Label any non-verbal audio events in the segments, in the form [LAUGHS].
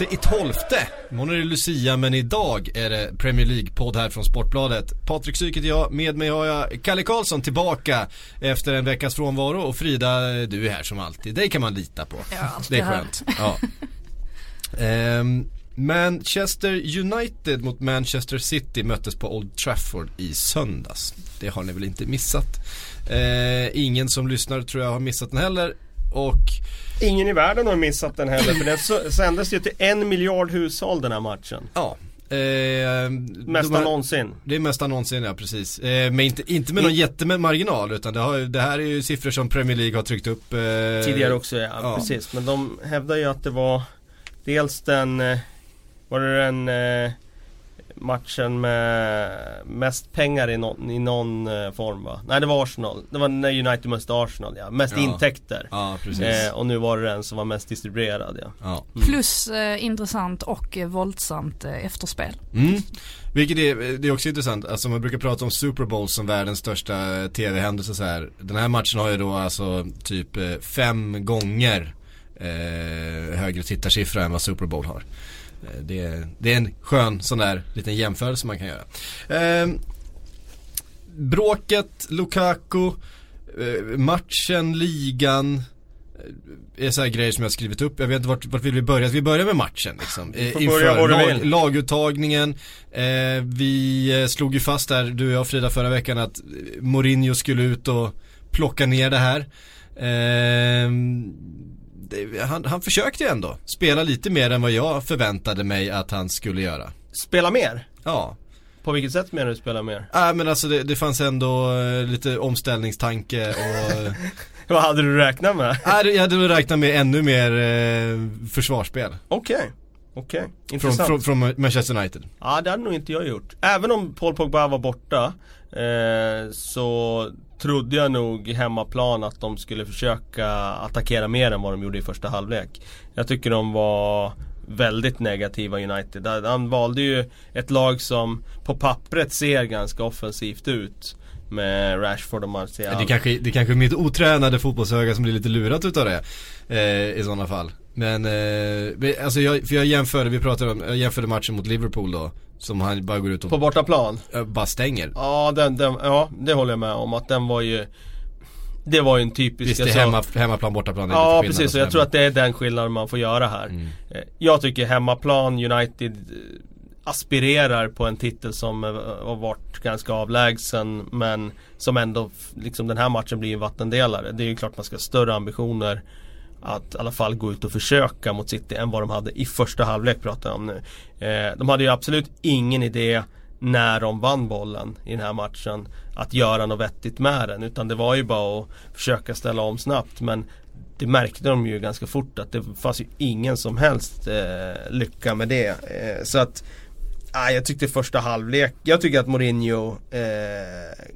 12 i 12. Imorgon är det Lucia men idag är det Premier League-podd här från Sportbladet. Patrik Syk heter jag, med mig har jag Kalle Karlsson tillbaka efter en veckas frånvaro och Frida, du är här som alltid. Dig kan man lita på. Ja, det är skönt. Ja. [LAUGHS] Ehm, Manchester United mot Manchester City möttes på Old Trafford i söndags. Det har ni väl inte missat. Ehm, ingen som lyssnar tror jag har missat den heller. Och Ingen i världen har missat den heller för den sändes ju till en miljard hushåll den här matchen. ja. Eh, Mesta de någonsin. Det är mesta någonsin ja, precis. Eh, men inte, inte med någon jättemarginal utan det, har, det här är ju siffror som Premier League har tryckt upp. Eh, Tidigare också, ja, ja. precis. Men de hävdar ju att det var dels den, eh, var det den eh, matchen med mest pengar i någon, i någon eh, form va? Nej det var Arsenal. Det var när United mötte Arsenal ja. Mest Ja. intäkter. Ja, precis. Eh, och nu var det den som var mest distribuerad ja. Ja. Plus eh, intressant och eh, våldsamt eh, efterspel. Mm. Vilket är, det är också intressant, alltså man brukar prata om Super Bowl som världens största tv-händelse så här. Den här matchen har ju då alltså typ eh, fem gånger eh, högre tittarsiffra än vad Super Bowl har. Eh, det, är- det är en skön sån där liten jämförelse man kan göra. Eh, bråket, Lukaku, eh, matchen, ligan eh, är så här grejer som jag skrivit upp. Jag vet inte vart, vart vill vi börja? Vi börjar med matchen liksom. Eh, börja du lag, laguttagningen. Eh, vi eh, slog ju fast där, du och jag Frida förra veckan att Mourinho skulle ut och plocka ner det här. Eh, han, han försökte ju ändå spela lite mer än vad jag förväntade mig att han skulle göra. Spela mer? Ja, På vilket sätt menar du spela mer? äh, men alltså det, det fanns ändå eh, lite omställningstanke och [LAUGHS] Vad hade du räknat med? [LAUGHS] äh, jag hade räknat med ännu mer eh, försvarsspel. Okej, okej. Från, Intressant. från, från Manchester United. Ja det hade nog inte jag gjort. Även om Paul Pogba var borta eh, Så trodde jag nog hemmaplan att de skulle försöka attackera mer än vad de gjorde i första halvlek. Jag tycker de var väldigt negativa United. Han valde ju ett lag som på pappret ser ganska offensivt ut. Med Rashford och Martial. Det kanske, det kanske är mitt otränade fotbollsöga som blir lite lurat utav det. Eh, I sådana fall. Men, eh, alltså jag, för jag jämförde, vi pratade om, jag jämförde matchen mot Liverpool då. Som han bara går ut och På bortaplan? bara stänger. Ja, den, den, ja, det håller jag med om. Att den var ju Det var ju en typisk Visst, alltså- hemma, hemmaplan, bortaplan. är Ja precis, och jag tror sådär, att det är den skillnaden man får göra här. Mm. Eh, Jag tycker hemmaplan United eh, aspirerar på en titel som eh, har varit ganska avlägsen men som ändå, liksom den här matchen blir en vattendelare. Det är ju klart man ska ha större ambitioner att i alla fall gå ut och försöka mot City än vad de hade i första halvlek pratar jag om nu. Eh, de hade ju absolut ingen idé när de vann bollen i den här matchen att göra något vettigt med den utan det var ju bara att försöka ställa om snabbt men det märkte de ju ganska fort att det fanns ju ingen som helst eh, lycka med det. Eh, så att ah, jag tyckte första halvlek, jag tycker att Mourinho eh,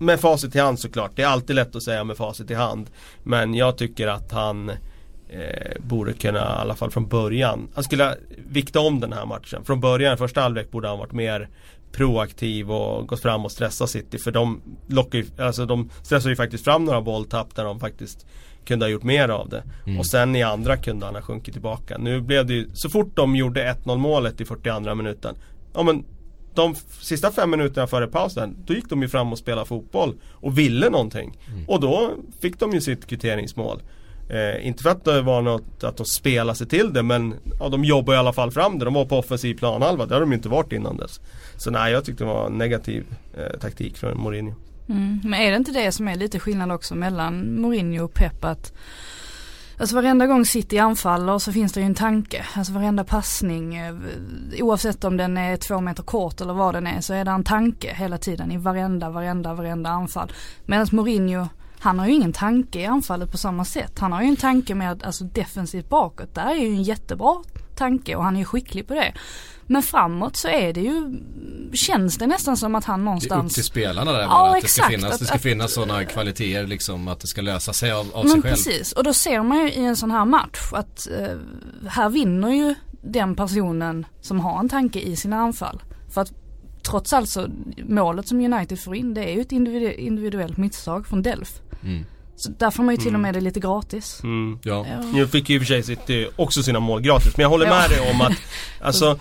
med facit i hand såklart, det är alltid lätt att säga med facit i hand. Men jag tycker att han eh, borde kunna, i alla fall från början, han skulle vikta om den här matchen. Från början, första halvlek borde han varit mer proaktiv och gått fram och stressa City. För de lockar ju, alltså de stressar ju faktiskt fram några bolltapp där de faktiskt kunde ha gjort mer av det. Och sen i andra kunde han ha sjunkit tillbaka. Nu blev det ju, så fort de gjorde 1-0 målet i 42 minuten. Ja men de sista fem minuterna före pausen, då gick de ju fram och spelade fotboll och ville någonting. Och då fick de ju sitt kvitteringsmål. Eh, inte för att det var något att de spelade sig till det men ja, de jobbade i alla fall fram det. De var på offensiv planhalva, det har de ju inte varit innan dess. Så nej, jag tyckte det var en negativ eh, taktik från Mourinho. Mm. Men är det inte det som är lite skillnad också mellan Mourinho och Pep att Alltså varenda gång City anfaller så finns det ju en tanke. Alltså varenda passning, eh, oavsett om den är två meter kort eller vad den är, så är det en tanke hela tiden i varenda, varenda, varenda anfall. Medan Mourinho, han har ju ingen tanke i anfallet på samma sätt. Han har ju en tanke med att, alltså defensivt bakåt, där är ju en jättebra tanke och han är ju skicklig på det. Men framåt så är det ju, känns det nästan som att han Det är upp någonstans till spelarna där Ja, bara, att det ska exakt. finnas, det ska Att- finnas sådana kvaliteter liksom att det ska lösa sig av, av Men sig själv. precis, och då ser man ju i en sån här match att eh, här vinner ju den personen som har en tanke i sina anfall. För att trots allt så, målet som United får in det är ju ett individu- individuellt misstag från Delf. Mm. Så där får man ju till och med det lite gratis. Mm. Ja. Ja. Nu fick ju i och för sig City också sina mål gratis men jag håller Ja. med dig om att [LAUGHS] Alltså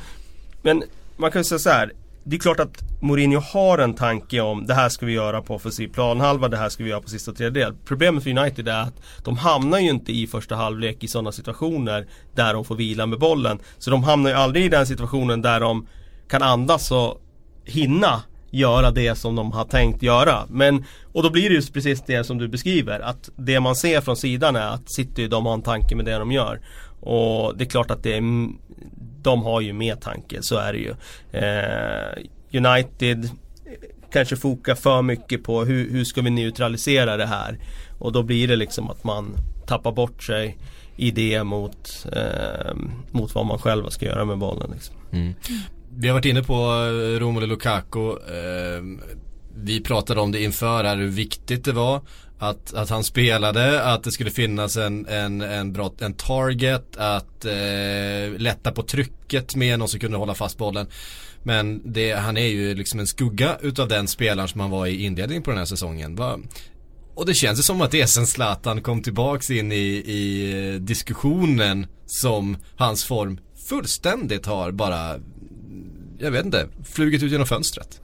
Men man kan ju säga så här. Det är klart att Mourinho har en tanke om det här ska vi göra på offensiv planhalva, det här ska vi göra på sista tredjedel. Problemet för United är att de hamnar ju inte i första halvlek i sådana situationer där de får vila med bollen. Så de hamnar ju aldrig i den situationen där de kan andas och hinna göra det som de har tänkt göra. Men, och då blir det just precis det som du beskriver. Att det man ser från sidan är att City, de har en tanke med det de gör. Och det är klart att det är, de har ju mer tanke, så är det ju. Eh, United kanske fokar för mycket på hur, hur ska vi neutralisera det här. Och då blir det liksom att man tappar bort sig i det mot, eh, mot vad man själv ska göra med bollen. Liksom. Mm. Vi har varit inne på eh, Romelu Lukaku. Ehm, vi pratade om det inför här hur viktigt det var att, att han spelade, att det skulle finnas en, en, en, bra, en target, att eh, lätta på trycket med någon som kunde hålla fast bollen. Men det, han är ju liksom en skugga utav den spelaren som han var i inledningen på den här säsongen. Va? Och det känns ju som att det är sen Zlatan kom tillbaks in i, i eh, diskussionen som hans form fullständigt har bara, jag vet inte, flugit ut genom fönstret.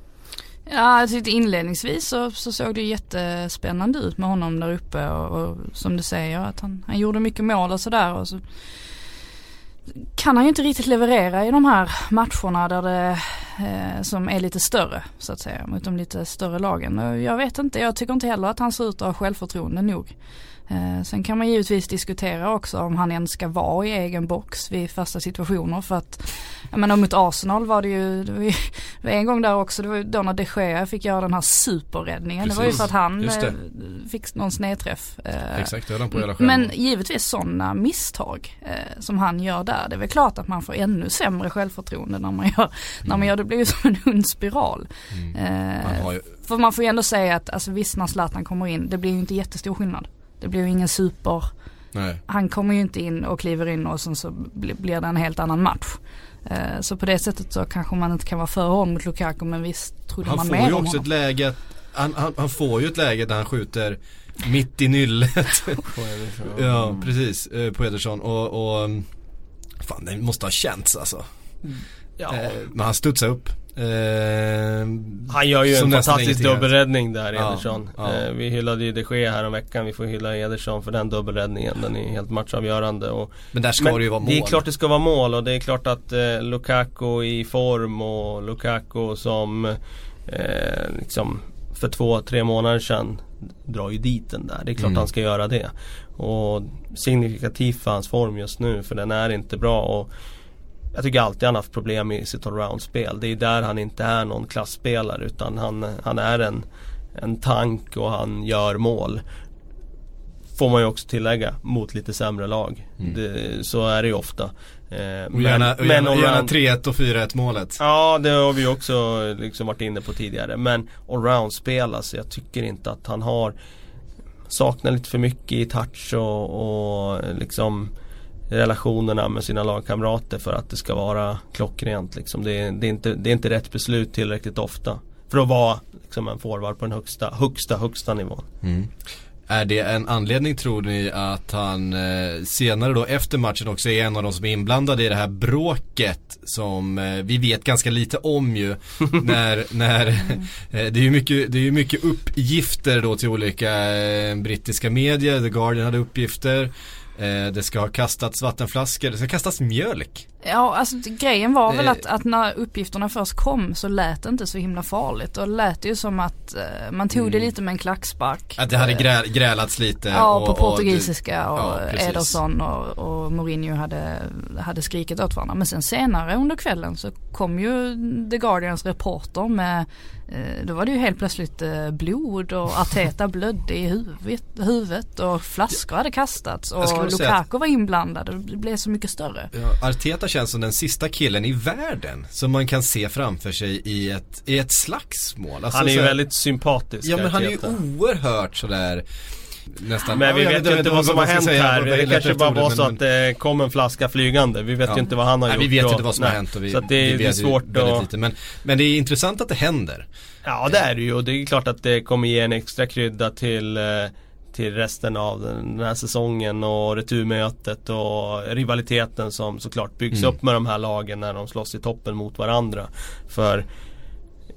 Ja, jag tyckte inledningsvis så, så såg det jättespännande ut med honom där uppe och, och som du säger att han, han gjorde mycket mål och sådär och så kan han ju inte riktigt leverera i de här matcherna där det, eh, som är lite större så att säga mot de lite större lagen. Och jag vet inte, jag tycker inte heller att han ser ut att ha självförtroende nog. Eh, sen kan man givetvis diskutera också om han ens ska vara i egen box vid fasta situationer för att jag menar mot Arsenal var det ju, det var ju [LAUGHS] det var en gång där också, det var ju då när de Gea fick göra den här superräddningen. Det var ju Precis. för att han eh, fick någon snedträff. Eh, Exakt, det på hela men givetvis sådana misstag som han gör där. Det är väl klart att man får ännu sämre självförtroende när man gör, när man gör det blir ju [LAUGHS] som en ond spiral. Mm. Eh, har ju, för man får ju ändå säga att alltså, visst när Zlatan kommer in, det blir ju inte jättestor skillnad. Det blir ju ingen super, nej. han kommer ju inte in och kliver in och sen så bli- blir det en helt annan match. Eh, så på det sättet så kanske man inte kan vara för hård mot Lukaku men visst trodde Han man får mer ju om också ett honom. läge, han, han, han får ju ett läge där han skjuter mitt i nyllet. [LAUGHS] ja, precis, eh, på Ederson och, och mm, Fan det måste ha känts alltså. Ja. Eh, men han studsar upp. Eh, Han gör ju en fantastisk dubbelräddning där Ja, Ederson. ja. Eh, vi hyllade ju de Gea här om veckan. Vi får hylla Ederson för den dubbelräddningen. Den är helt matchavgörande. Och, Men där ska men det ju vara mål. det är klart det ska vara mål och det är klart att eh, Lukaku i form och Lukaku som eh, liksom för två, tre månader sedan drar ju dit den där. Det är klart Mm. han ska göra det. Och signifikativt för hans form just nu för den är inte bra. Och jag tycker alltid han har haft problem i sitt allround-spel. Det är där han inte är någon klassspelare utan han, han är en, en tank och han gör mål. Får man ju också tillägga mot lite sämre lag. Mm. Det, så är det ju ofta. Eh, Och gärna, gärna, gärna allround- 3-1 och 4-1 målet. Ja det har vi också liksom varit inne på tidigare. Men allround-spel alltså, jag tycker inte att han har Saknar lite för mycket i touch och, och liksom relationerna med sina lagkamrater för att det ska vara klockrent. Liksom. Det, är, det, är inte, det är inte rätt beslut tillräckligt ofta. För att vara liksom, en forward på den högsta, högsta, högsta nivån. Mm. Är det en anledning tror ni att han eh, senare då efter matchen också är en av de som är inblandade i det här bråket som eh, vi vet ganska lite om ju [LAUGHS] när, när eh, det är ju mycket, det är mycket uppgifter då till olika eh, brittiska medier, The Guardian hade uppgifter det ska ha kastats vattenflaskor, det ska kastas mjölk. Ja, alltså grejen var väl Eh. att, att när uppgifterna först kom så lät det inte så himla farligt. Och det lät ju som att eh, man tog det Mm. lite med en klackspark. Att det hade Eh, grä, grälats lite. Ja, och, på och portugisiska och, ja, precis. Ederson och, och Mourinho hade, hade skrikit åt varandra. Men sen senare under kvällen så kom ju The Guardians reporter med, eh, då var det ju helt plötsligt eh, blod och Arteta blödde i huvudet, huvudet och flaskor hade kastats och Lukaku var inblandad och det blev så mycket större. Ja, Arteta känns som den sista killen i världen som man kan se framför sig i ett, i ett slagsmål. Alltså, Han är ju väldigt sympatisk. Ja men han är ju Arteta. oerhört sådär Nästan Men vi Ja, vet ju inte vad som har hänt säga, här. Det kanske bara var så men- att det kom en flaska flygande. Vi vet Ja. ju inte vad han har Nej, gjort. vi vet och- inte vad som har hänt och vi, Så att det, vi är- det är vet ju svårt väldigt att... lite. Men, men det är intressant att det händer. Ja det är det ju och det är klart att det kommer ge en extra krydda till, eh, till resten av den här säsongen och returmötet och rivaliteten som såklart byggs Mm. upp med de här lagen när de slåss i toppen mot varandra. För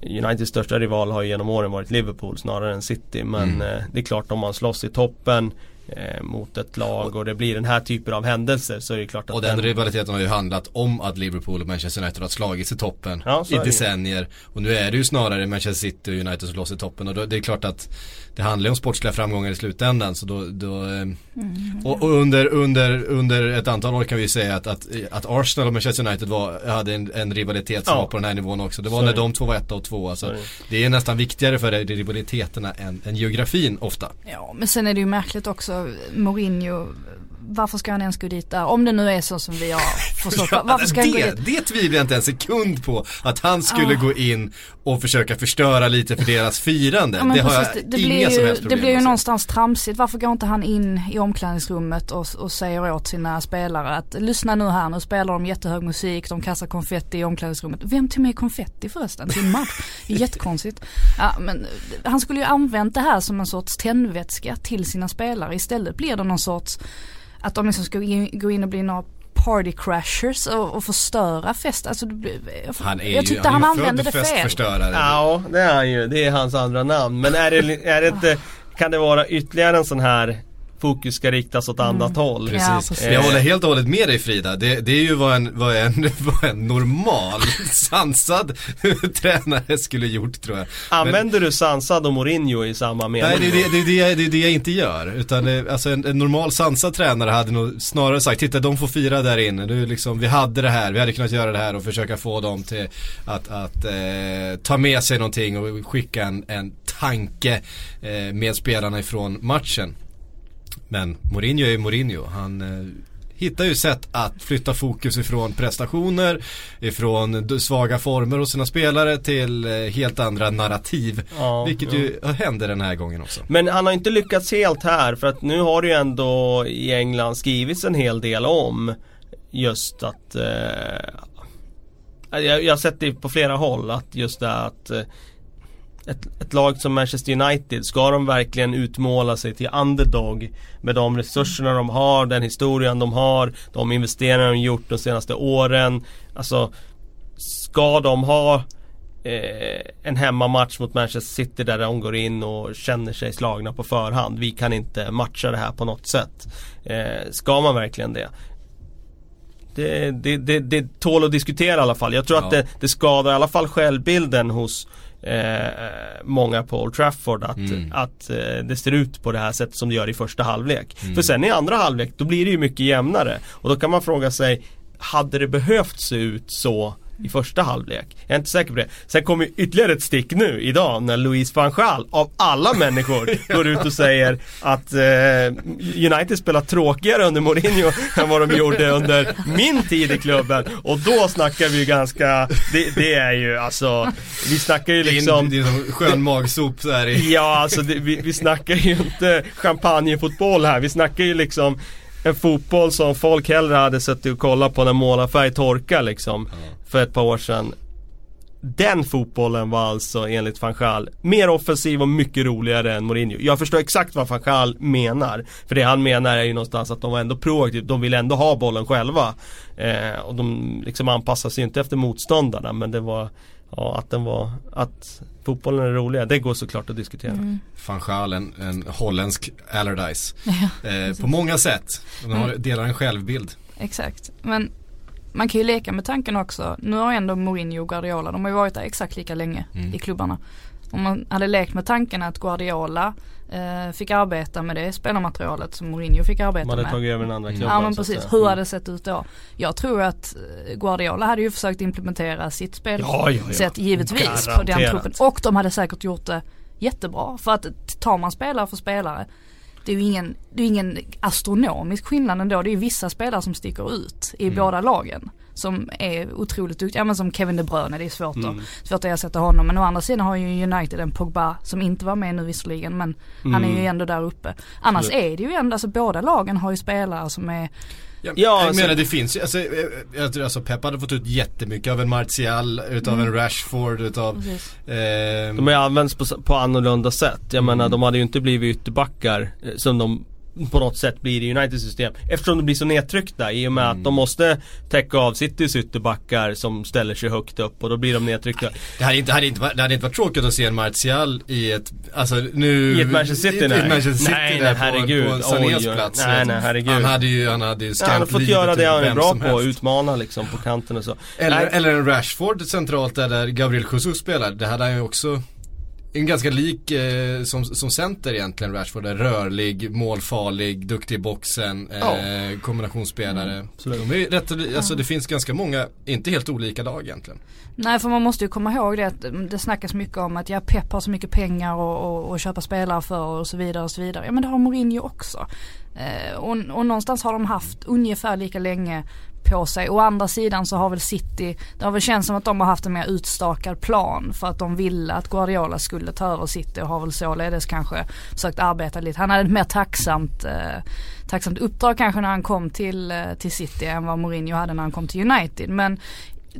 Uniteds största rival har ju genom åren varit Liverpool snarare än City men Mm. eh, det är klart om man slåss i toppen eh, mot ett lag och det blir den här typen av händelser så är det klart att Och den rivaliteten har ju handlat om att Liverpool och Manchester United har slagits i toppen Ja, i decennier. Och nu är det ju snarare Manchester City och United som slåss i toppen och då, det är klart att det handlar ju om sportsliga framgångar i slutändan så då, då eh, och, och under, under, under ett antal år kan vi ju säga att, att, att Arsenal och Manchester United var, hade en, en rivalitet som Ja. var på den här nivån också. Det var är när de två var etta och två. Alltså, Så är det. det är nästan viktigare för rivaliteterna än, än geografin ofta. Ja men sen är det ju märkligt också, Mourinho, varför ska han ens gå dit där? Om det nu är så som vi har förstått, [LAUGHS] Ja, varför ska han gå det, dit? det tvivlar jag inte en sekund på. Att han skulle Ah. gå in och försöka förstöra lite för deras [LAUGHS] firande. Ja, det har precis, jag det, det inga blir som ju, helst det problem blir ju med. någonstans tramsigt. Varför går inte han in i omklädningsrummet och, och säger åt sina spelare att lyssna nu här, nu spelar de jättehög musik, de kastar konfetti i omklädningsrummet. Vem tog med konfetti förresten till match? Det jättekonstigt. Ja, men eh, han skulle ju använt det här som en sorts tändvätska till sina spelare. Istället blir det någon sorts, att de liksom ska gå in och bli några party crashers och, och förstöra fest. Alltså, jag, Han är jag ju, tyckte han han, använde det fel. festförstörare. Ja, det är han ju. Det är hans andra namn. Men är det, är det inte, kan det vara ytterligare en sån här fokus ska riktas åt annat håll? Precis. Ja, precis. Jag håller helt och hållet med dig Frida. Det, det är ju vad en, vad en, [LAUGHS] vad en normal, [LAUGHS] sansad [LAUGHS] tränare skulle gjort tror jag. Men- Använder du Sansad och Mourinho i samma mening? Nej det är det, det, det, jag- det, är det jag inte gör. Utan det, alltså en, en normal sansad tränare hade nog snarare sagt, titta de får fira där inne. Du, liksom, vi hade det här, vi hade kunnat göra det här och försöka få dem till att, att eh, ta med sig någonting och skicka en, en tanke eh, med spelarna ifrån matchen. Men Mourinho är ju Mourinho. Han eh, hittar ju sätt att flytta fokus ifrån prestationer, ifrån svaga former hos sina spelare till eh, helt andra narrativ. Ja, Vilket ja. ju händer den här gången också. Men han har inte lyckats helt här för att nu har det ju ändå i England skrivits en hel del om just att eh, jag, jag har sett det på flera håll att just det att eh, ett, ett lag som Manchester United, ska de verkligen utmåla sig till underdog med de resurserna de har, den historien de har, de investeringar de gjort de senaste åren. Alltså, ska de ha eh, en hemmamatch mot Manchester City där de går in och känner sig slagna på förhand. Vi kan inte matcha det här på något sätt. Eh, ska man verkligen det? Det, det, det, det tål att diskutera i alla fall. Jag tror Ja. att det, det skadar i alla fall självbilden hos eh, många på Old Trafford att, Mm. att eh, det ser ut på det här sättet som det gör i första halvlek. Mm. För sen i andra halvlek då blir det ju mycket jämnare. Och då kan man fråga sig Hade det behövt se ut så i första halvlek? Jag är inte säker på det. Sen kommer ju ytterligare ett stick nu idag när Louise van Gaal av alla människor [LAUGHS] går ut och säger att eh, United spelar tråkigare under Mourinho [LAUGHS] än vad de gjorde under min tid i klubben. Och då snackar vi ju ganska, det, det är ju alltså, vi snackar ju liksom Det är som skön magsop så här i... Ja, alltså det, vi, vi snackar ju inte champagnefotboll här. Vi snackar ju liksom en fotboll som folk hellre hade suttit och kollat på när målarfärg torkar liksom. För ett par år sedan. Den fotbollen var alltså enligt van Gaal mer offensiv och mycket roligare än Mourinho. Jag förstår exakt vad van Gaal menar. För det han menar är ju någonstans att de var ändå proaktiva. De vill ändå ha bollen själva. Eh, och de liksom anpassar sig inte efter motståndarna. Men det var Ja, att den var, att fotbollen är roligare, det går såklart att diskutera. Mm. Van Gaal, en, en holländsk Allardyce. [LAUGHS] Ja, Eh, på många sätt. De har, delar en självbild. exakt. Men man kan ju leka med tanken också. Nu har ändå Mourinho och Guardiola, de har ju varit där exakt lika länge Mm. i klubbarna. Om man hade lekt med tanken att Guardiola eh, fick arbeta med det spelarmaterialet som Mourinho fick arbeta De hade med. tagit över den andra Mm. klubben Ja men precis, hur Mm. hade det sett ut då? Jag tror att eh, Guardiola hade ju försökt implementera sitt spel Ja, ja, ja. sätt givetvis på den Garanterat. truppen. Och de hade säkert gjort det jättebra. För att tar man spelare för spelare det är ju ingen, det är ingen astronomisk skillnad ändå. Det är ju vissa spelare som sticker ut i Mm. båda lagen. Som är otroligt duktiga, ja men som Kevin De Bruyne, det är svårt, mm. att, svårt att ersätta honom. Men å andra sidan har ju United en Pogba som inte var med nu visserligen men mm. han är ju mm. ändå där uppe. Annars så. är det ju ändå, alltså båda lagen har ju spelare som är Ja, jag alltså, menar det finns ju, alltså, jag tror alltså Pep hade fått ut jättemycket av en Martial, utav mm. en Rashford, utav eh, De har ju använts på, på annorlunda sätt. Jag mm. menar de hade ju inte blivit ytterbackar eh, som de på något sätt blir i Uniteds system. Eftersom de blir så nedtryckta i och med mm. att de måste täcka av Citys ytterbackar som ställer sig högt upp och då blir de nedtryckta. Det hade inte, hade inte, det hade inte varit tråkigt att se en Martial i ett, alltså nu... I ett Manchester City? I, nej. Manchester City nej, nej, herregud. på, på Sanés plats. Nej, nej, herregud. Han hade ju, han hade ju ja, Han har fått göra det han är bra på, utmana liksom på kanten och så. Eller, eller en Rashford centralt där, där Gabriel Jesus spelar. Det hade han ju också en ganska lik eh, som, som center egentligen Rashford. Är rörlig, målfarlig, duktig i boxen, eh, oh. kombinationsspelare. Mm, de är rätt, alltså det finns ganska många, inte helt olika lag egentligen. Nej för man måste ju komma ihåg det att det snackas mycket om att ja Pep har så mycket pengar och, och, och köpa spelare för och så vidare och så vidare. Ja men det har Mourinho också. Eh, och, och någonstans har de haft ungefär lika länge på sig. Å andra sidan så har väl City, det har väl känts som att de har haft en mer utstakad plan för att de ville att Guardiola skulle ta över City och har väl således kanske försökt arbeta lite. Han hade ett mer tacksamt, eh, tacksamt uppdrag kanske när han kom till, eh, till City än vad Mourinho hade när han kom till United. Men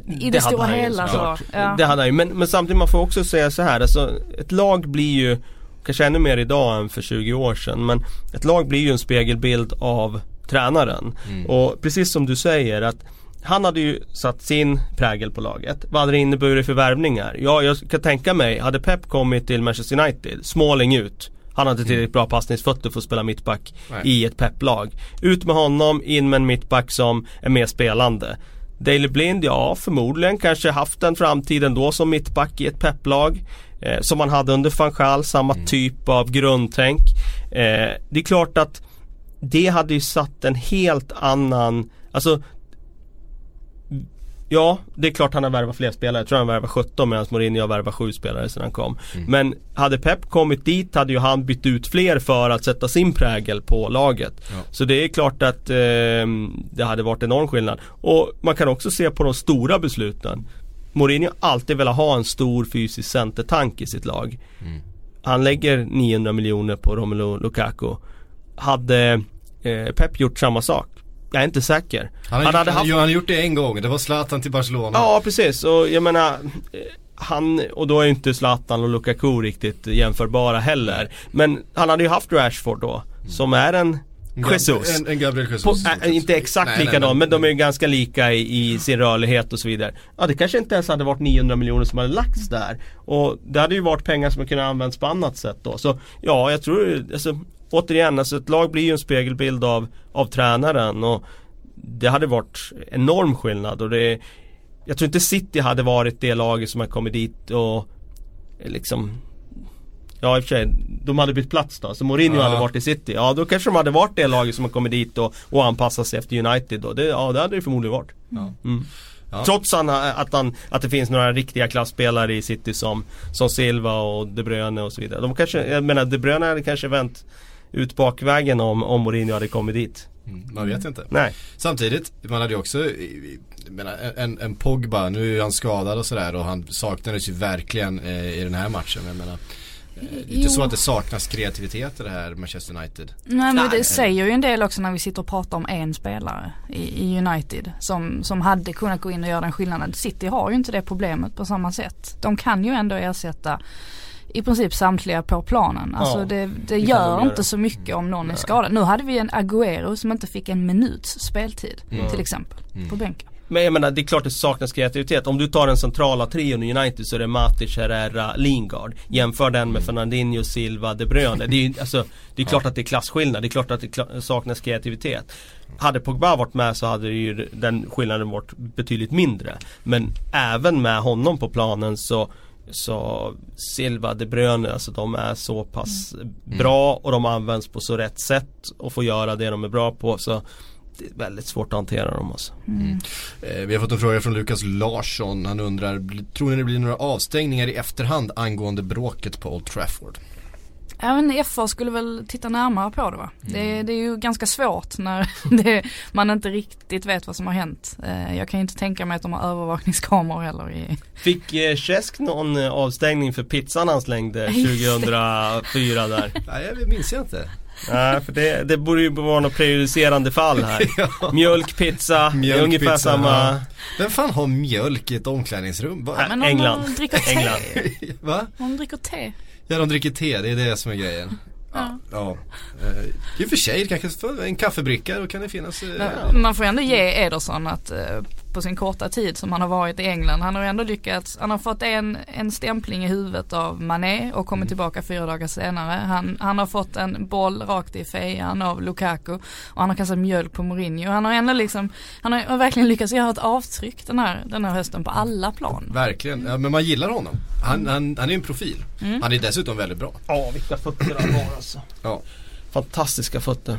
i det, det stora hela så. Ja. Det hade han ju, men, men samtidigt man får också säga så här, alltså ett lag blir ju kanske ännu mer idag än för 20 år sedan men ett lag blir ju en spegelbild av tränaren. Mm. Och precis som du säger att han hade ju satt sin prägel på laget. Vad hade det inneburit för värvningar? Ja, jag kan tänka mig, hade Pep kommit till Manchester United, Småling ut. Han hade tillräckligt bra passningsfötter för att spela mittback Nej. i ett Pep-lag. Ut med honom, in med en mittback som är mer spelande. Daley Blind, ja förmodligen kanske haft en framtid ändå som mittback i ett Pep-lag. Eh, som man hade under van Gaal, samma mm. typ av grundtänk. Eh, det är klart att det hade ju satt en helt annan, alltså Ja, det är klart han har värvat fler spelare. Jag tror han värvat 17 medan Mourinho har värvat 7 spelare sedan han kom. Mm. Men hade Pep kommit dit hade ju han bytt ut fler för att sätta sin prägel på laget. Ja. Så det är klart att eh, det hade varit enorm skillnad. Och man kan också se på de stora besluten. Mourinho har alltid velat ha en stor fysisk centertank i sitt lag. Mm. Han lägger 900 miljoner på Romelu Lukaku. Hade eh, Pep gjort samma sak? Jag är inte säker. Han, han hade haft... han gjort det en gång, det var Zlatan till Barcelona. Ja precis och jag menar eh, han, och då är ju inte Zlatan och Lukaku riktigt jämförbara heller. Men han hade ju haft Rashford då, som är en Jesus. En, en Gabriel Jesus. På, äh, inte exakt likadan men de är ju ganska lika i, i, sin rörlighet och så vidare. Ja det kanske inte ens hade varit 900 miljoner som hade lagts där. Och det hade ju varit pengar som kunde använts på annat sätt då. Så ja, jag tror, alltså, återigen, alltså ett lag blir ju en spegelbild av, av tränaren och det hade varit enorm skillnad och det Jag tror inte City hade varit det laget som har kommit dit och liksom Ja i och för sig, de hade bytt plats då. Så Mourinho ja. hade varit i City. Ja då kanske de hade varit det laget som har kommit dit och, och anpassat sig efter United då. Det, ja det hade det förmodligen varit. Ja. Mm. Ja. Trots han, att, han, att det finns några riktiga klassspelare i City som, som Silva och De Bruyne och så vidare. De kanske, jag menar De Bruyne hade kanske vänt ut bakvägen om, om Mourinho hade kommit dit. Mm, man vet inte. Nej. Samtidigt, man hade ju också, menar, en, en Pogba, nu är han skadad och sådär och han saknades ju verkligen eh, i den här matchen. Jag menar, eh, det är inte så att det saknas kreativitet i det här Manchester United. Nej men det säger ju en del också när vi sitter och pratar om en spelare i, i, United som, som hade kunnat gå in och göra den skillnaden. City har ju inte det problemet på samma sätt. De kan ju ändå ersätta i princip samtliga på planen. Alltså ja, det, det, det gör inte så mycket om någon Nej. är skadad. Nu hade vi en Agüero som inte fick en minuts speltid mm. till exempel mm. på bänken. Men jag menar det är klart det saknas kreativitet. Om du tar den centrala trion i United så är det Matic, Herrera, Lingard. Jämför den med mm. Fernandinho, Silva, De Bruyne. Det är ju [LAUGHS] alltså, det är klart att det är klasskillnad. Det är klart att det saknas kreativitet. Hade Pogba varit med så hade ju den skillnaden varit betydligt mindre. Men även med honom på planen så så Silva, De Bruyne, alltså de är så pass mm. bra och de används på så rätt sätt och får göra det de är bra på. Så det är väldigt svårt att hantera dem alltså. Mm. Eh, vi har fått en fråga från Lukas Larsson. Han undrar, tror ni det blir några avstängningar i efterhand angående bråket på Old Trafford? Ja men FA skulle väl titta närmare på det va? Mm. Det, det är ju ganska svårt när [LAUGHS] det, man inte riktigt vet vad som har hänt. Eh, Jag kan ju inte tänka mig att de har övervakningskameror heller i... Fick eh, Cesc någon eh, avstängning för pizzan han slängde [LAUGHS] Just 2004 där? [LAUGHS] Nej, jag minns jag inte. Nej, för det, det borde ju vara något prejudicerande fall här. Ja. Mjölk, pizza, det är Mjölk, ungefär pizza, samma. ja. Vem fan har mjölk i ett omklädningsrum? Va? Nej. Men om England. dricker te. England. Va? Om dricker te. Ja, de dricker te, det är det som är grejen. Ja. Ja. Eh, I och för sig, kanske en kaffebricka, då kan det finnas. eh, Men Man får ändå ge Ederson att eh, på sin korta tid som han har varit i England, han har ändå lyckats, han har fått en, en stämpling i huvudet av Mané och kommit tillbaka fyra dagar senare. Han, han har fått en boll rakt i fejan av Lukaku och han har kastat mjölk på Mourinho. Han har ändå liksom, han har verkligen lyckats göra ett avtryck den här, den här hösten på alla plan. Verkligen, ja, men man gillar honom. Han, han, han är en profil. Mm. Han är dessutom väldigt bra. Ja, vilka fötter han har alltså. Ja. Fantastiska fötter.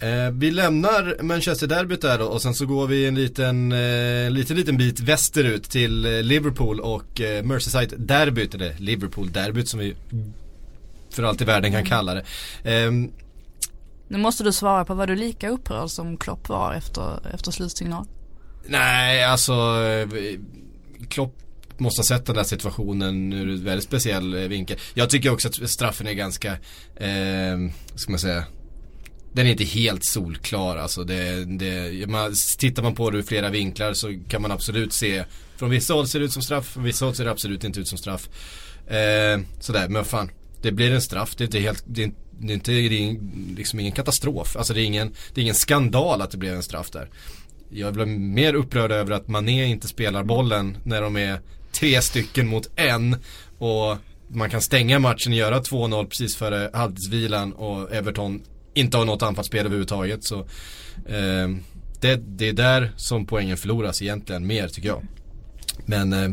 Eh, vi lämnar Manchester-derbyt där då och sen så går vi en liten, eh, en liten, liten bit västerut till eh, Liverpool och eh, Merseyside-derbyt, eller Liverpool-derbyt som vi för allt i världen kan kalla det. Ehm, Nu måste du svara på, var du lika upprörd som Klopp var efter, efter slutsignal? nej, alltså eh, Klopp måste ha sett den där situationen ur en väldigt speciell vinkel. Jag tycker också att straffen är ganska, eh, ska man säga, den är inte helt solklar alltså. Det, det, man, tittar man på det ur flera vinklar så kan man absolut se Från vissa håll ser det ut som straff, från vissa håll ser det absolut inte ut som straff. Eh, sådär, men fan. Det blir en straff, det är inte helt, det är, det är inte, det är liksom ingen katastrof. Alltså det är ingen, det är ingen skandal att det blev en straff där. Jag blir mer upprörd över att Mané inte spelar bollen när de är tre stycken mot en. Och man kan stänga matchen och göra 2-0 precis före halvtidsvilan och Everton inte har något anfallsspel överhuvudtaget. Så eh, det, det är där som poängen förloras egentligen mer tycker jag. Men eh,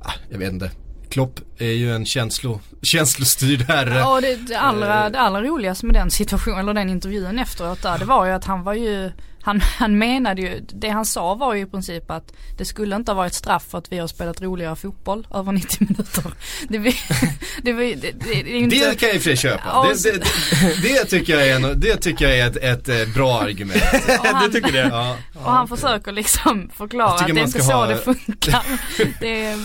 ah, jag vet inte. Klopp är ju en känslo, [LAUGHS] känslostyrd herre. Ja det, det, allra, det allra roligaste med den situationen, eller den intervjun efteråt där, det var ju att han var ju han, han menade ju, det han sa var ju i princip att det skulle inte ha varit straff för att vi har spelat roligare fotboll över 90 minuter. [LAUGHS] Det, det, det, det, det, det ju inte... Det kan jag i och för sig köpa. Ja, Det, det, det, det, tycker jag är, en, det tycker jag är ett, ett eh, bra argument. [LAUGHS] han, du tycker det? Ja. och han försöker liksom förklara att det är man inte ska så ha- det funkar. [LAUGHS] Det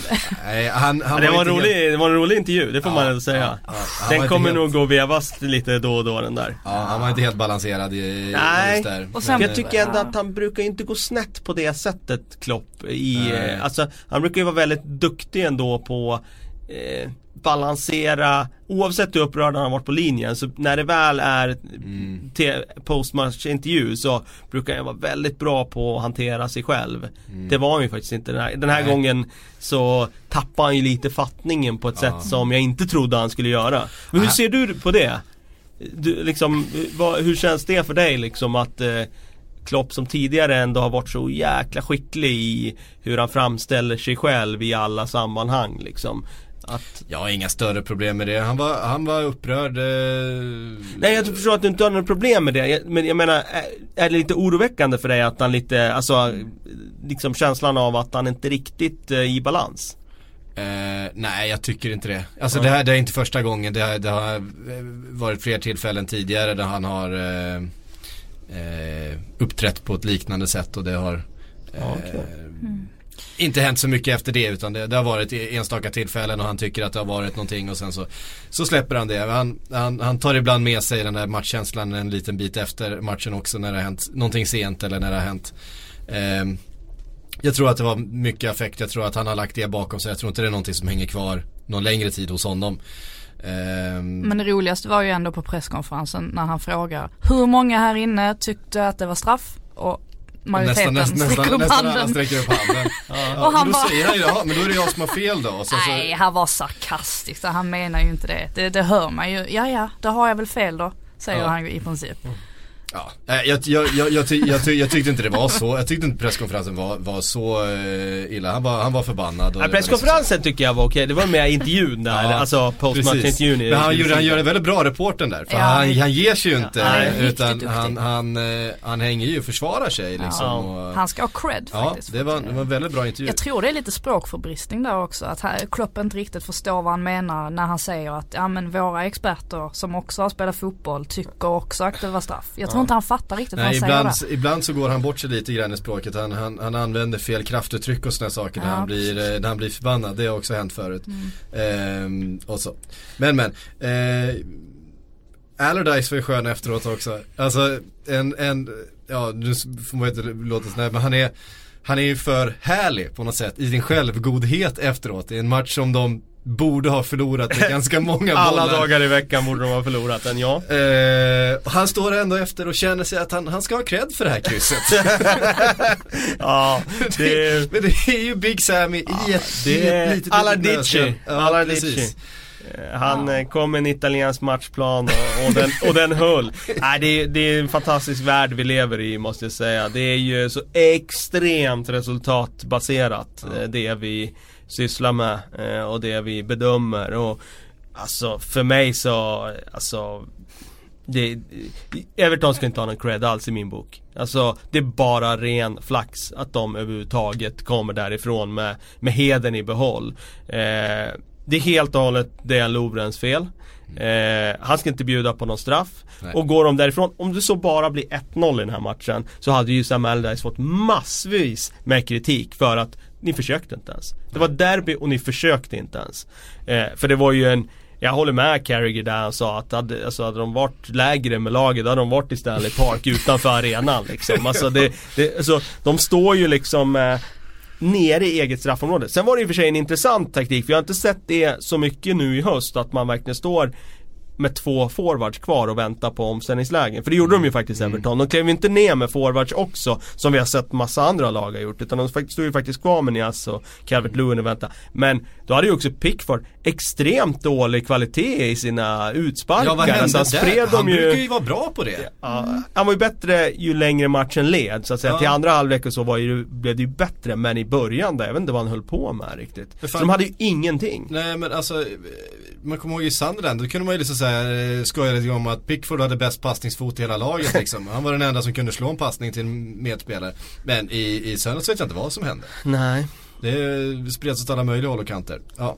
Nej, han, han det, var en rolig, det var en rolig intervju, det får Ja, man ändå säga. ja, var den kommer helt- nog gå vevas lite då och då den där. Ja, han var inte helt balanserad i, Nej. just där. Och sen- jag tycker ändå att han brukar inte gå snett på det sättet Klopp i, eh, alltså han brukar ju vara väldigt duktig ändå på eh, balansera Oavsett hur upprörd han har varit på linjen så när det väl är Mm. te- postmatchintervju så brukar han vara väldigt bra på att hantera sig själv Mm. Det var han ju faktiskt inte den här, den här gången så tappade han ju lite fattningen på ett Ja. sätt som jag inte trodde han skulle göra Men hur Ah. ser du på det? Du, liksom, vad, hur känns det för dig liksom att eh, Klopp som tidigare ändå har varit så jäkla skicklig i hur han framställer sig själv i alla sammanhang liksom. Att, Jag har inga större problem med det. Han var, han var upprörd. Eh... nej jag förstår att du inte har några problem med det. Men jag menar, är, är det lite oroväckande för dig att han lite, alltså liksom känslan av att han inte riktigt eh, i balans? Eh, nej, jag tycker inte det. Alltså det här det är inte första gången. Det, har- det har eh, varit fler tillfällen tidigare där han har eh, uppträtt på ett liknande sätt och det har eh, Okej. inte hänt så mycket efter det utan det, det har varit enstaka tillfällen och han tycker att det har varit någonting och sen så, så släpper han det. Han, han, han tar ibland med sig den där matchkänslan en liten bit efter matchen också när det har hänt någonting sent eller när det har hänt eh, jag tror att det var mycket affekt, jag tror att han har lagt det bakom sig. Jag tror inte det är någonting som hänger kvar någon längre tid hos honom. Ehm, Men det roligaste var ju ändå på presskonferensen när han frågar hur många här inne tyckte att det var straff? Och majoriteten nästan, nästan, sträcker nästan, upp nästan alla handen. sträcker upp handen. [LAUGHS] ja, Och han men då bara- säger han ju, ja men då är det jag som har fel då. Så, Nej, han var sarkastisk. så Han menar ju inte det. Det, det hör man ju. Ja, ja, då har jag väl fel då. Säger Ja. han i princip. Ja, jag, jag, jag, jag, ty, jag, ty, jag tyckte inte det var så, jag tyckte inte presskonferensen var, var så uh, illa. Han var, han var förbannad. Och ja, presskonferensen tycker jag var okej, det var mer intervjun där, [LAUGHS] ja, alltså postmatchintervjun. Men han, gjorde, han gör en väldigt bra reporten där, för ja. han, han ger sig ju inte ja, utan han, han, uh, han hänger ju och försvarar sig liksom. Ja. Och, han ska ha cred faktiskt. Ja, det var, det var en väldigt bra intervju. Jag tror det är lite språkförbristning där också, att Klopp inte riktigt förstår vad han menar när han säger att ja men våra experter som också har spelat fotboll tycker också att det var straff. Jag tror inte han fattar riktigt Nej, vad han ibland, säger Ibland så går han bort sig lite grann i språket. Han, han, han använder fel kraftuttryck och sådana saker när, han blir, eh, när han blir förbannad. Det har också hänt förut. Mm. Ehm, och så. Men men. Eh, Allardyce var ju skön efteråt också. Alltså en, en ja nu får man inte låta sådär men han är han är ju för härlig på något sätt i sin självgodhet efteråt. I en match som de borde ha förlorat med [LAUGHS] ganska många bollar. Alla dagar i veckan borde de ha förlorat den, ja. Eh, han står ändå efter och känner sig att han, han ska ha cred för det här krysset. [LAUGHS] ja, [LAUGHS] det... Men det är ju Big Sammy ja, i ett, det är litet Alardici. Ja, Alardici. Eh, han ja. Eh, kom med en italiensk matchplan och, och, den, och den höll. Nej, det, är, det är en fantastisk värld vi lever i måste jag säga. Det är ju så extremt resultatbaserat ja. det vi sysslar med eh, och det vi bedömer. Och Alltså för mig så, alltså det, Everton ska inte ha någon cred alls i min bok. Alltså det är bara ren flax att de överhuvudtaget kommer därifrån med, med heden i behåll. Eh, det är helt och hållet Dejan Lovrens fel. Eh, han ska inte bjuda på någon straff. Nej. Och går de därifrån, om det så bara blir 1-0 i den här matchen Så hade ju Sam Allardyce fått massvis med kritik för att ni försökte inte ens. Det var derby och ni försökte inte ens. Eh, för det var ju en jag håller med Carragher där han sa att hade, alltså hade de varit lägre med laget då hade de varit i Stanley Park [LAUGHS] utanför arenan liksom. Alltså, det, det, alltså de står ju liksom eh, nere i eget straffområde. Sen var det i och för sig en intressant taktik, för jag har inte sett det så mycket nu i höst att man verkligen står med två forwards kvar och vänta på omställningslägen. För det gjorde de ju faktiskt mm. Everton. De klev inte ner med forwards också som vi har sett massa andra lag ha gjort. Utan de stod ju faktiskt kvar med Nias och Calvert Lewin och vänta. Men då hade ju också Pickford extremt dålig kvalitet i sina utsparkar. Ja vad hände alltså, han spred Han ju... brukar ju vara bra på det. Ja, mm. Han var ju bättre ju längre matchen led. Så att säga. Ja. Till andra halvlek och så var ju, blev det ju bättre. Men i början där, jag vet inte vad han höll på med riktigt. Så de hade ju ingenting. Nej men alltså man kommer ihåg i Sunderland, då kunde man ju liksom säga, skoja lite om att Pickford hade bäst passningsfot i hela laget [LAUGHS] liksom. Han var den enda som kunde slå en passning till en medspelare. Men i, i söndags vet jag inte vad som hände. Nej. Det spreds åt alla möjliga håll och kanter. Ja.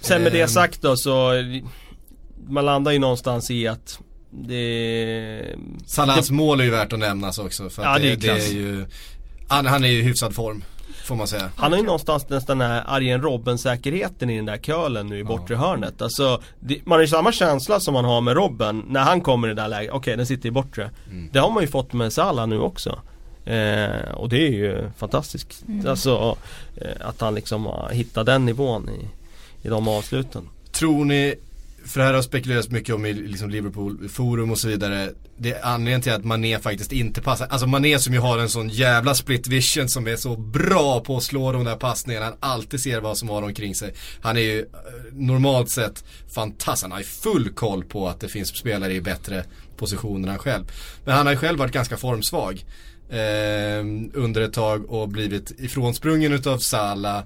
Sen med det ehm. sagt då så, man landar ju någonstans i att det... Salahs mål är ju värt att nämnas också. För ja, det, det, är, det är ju, han, han är ju i hyfsad form. Får man säga. Han har ju någonstans nästan den här Arjen Robben-säkerheten i den där kölen nu i bortre ja. hörnet. Alltså, det, man har ju samma känsla som man har med Robben när han kommer i det där läget. Okej, okay, den sitter i bortre. Mm. Det har man ju fått med Salah nu också. Eh, och det är ju fantastiskt. Mm. Alltså eh, att han liksom har hittat den nivån i, i de avsluten. Tror ni för det här har spekulerats mycket om i liksom Liverpool forum och så vidare. Det är anledningen till att Mané faktiskt inte passar. Alltså Mané som ju har en sån jävla split vision som är så bra på att slå de där passningarna. Han alltid ser vad som har omkring sig. Han är ju eh, normalt sett fantastisk. Han har ju full koll på att det finns spelare i bättre positioner än själv. Men han har ju själv varit ganska formsvag. Eh, under ett tag och blivit ifrånsprungen utav Salah.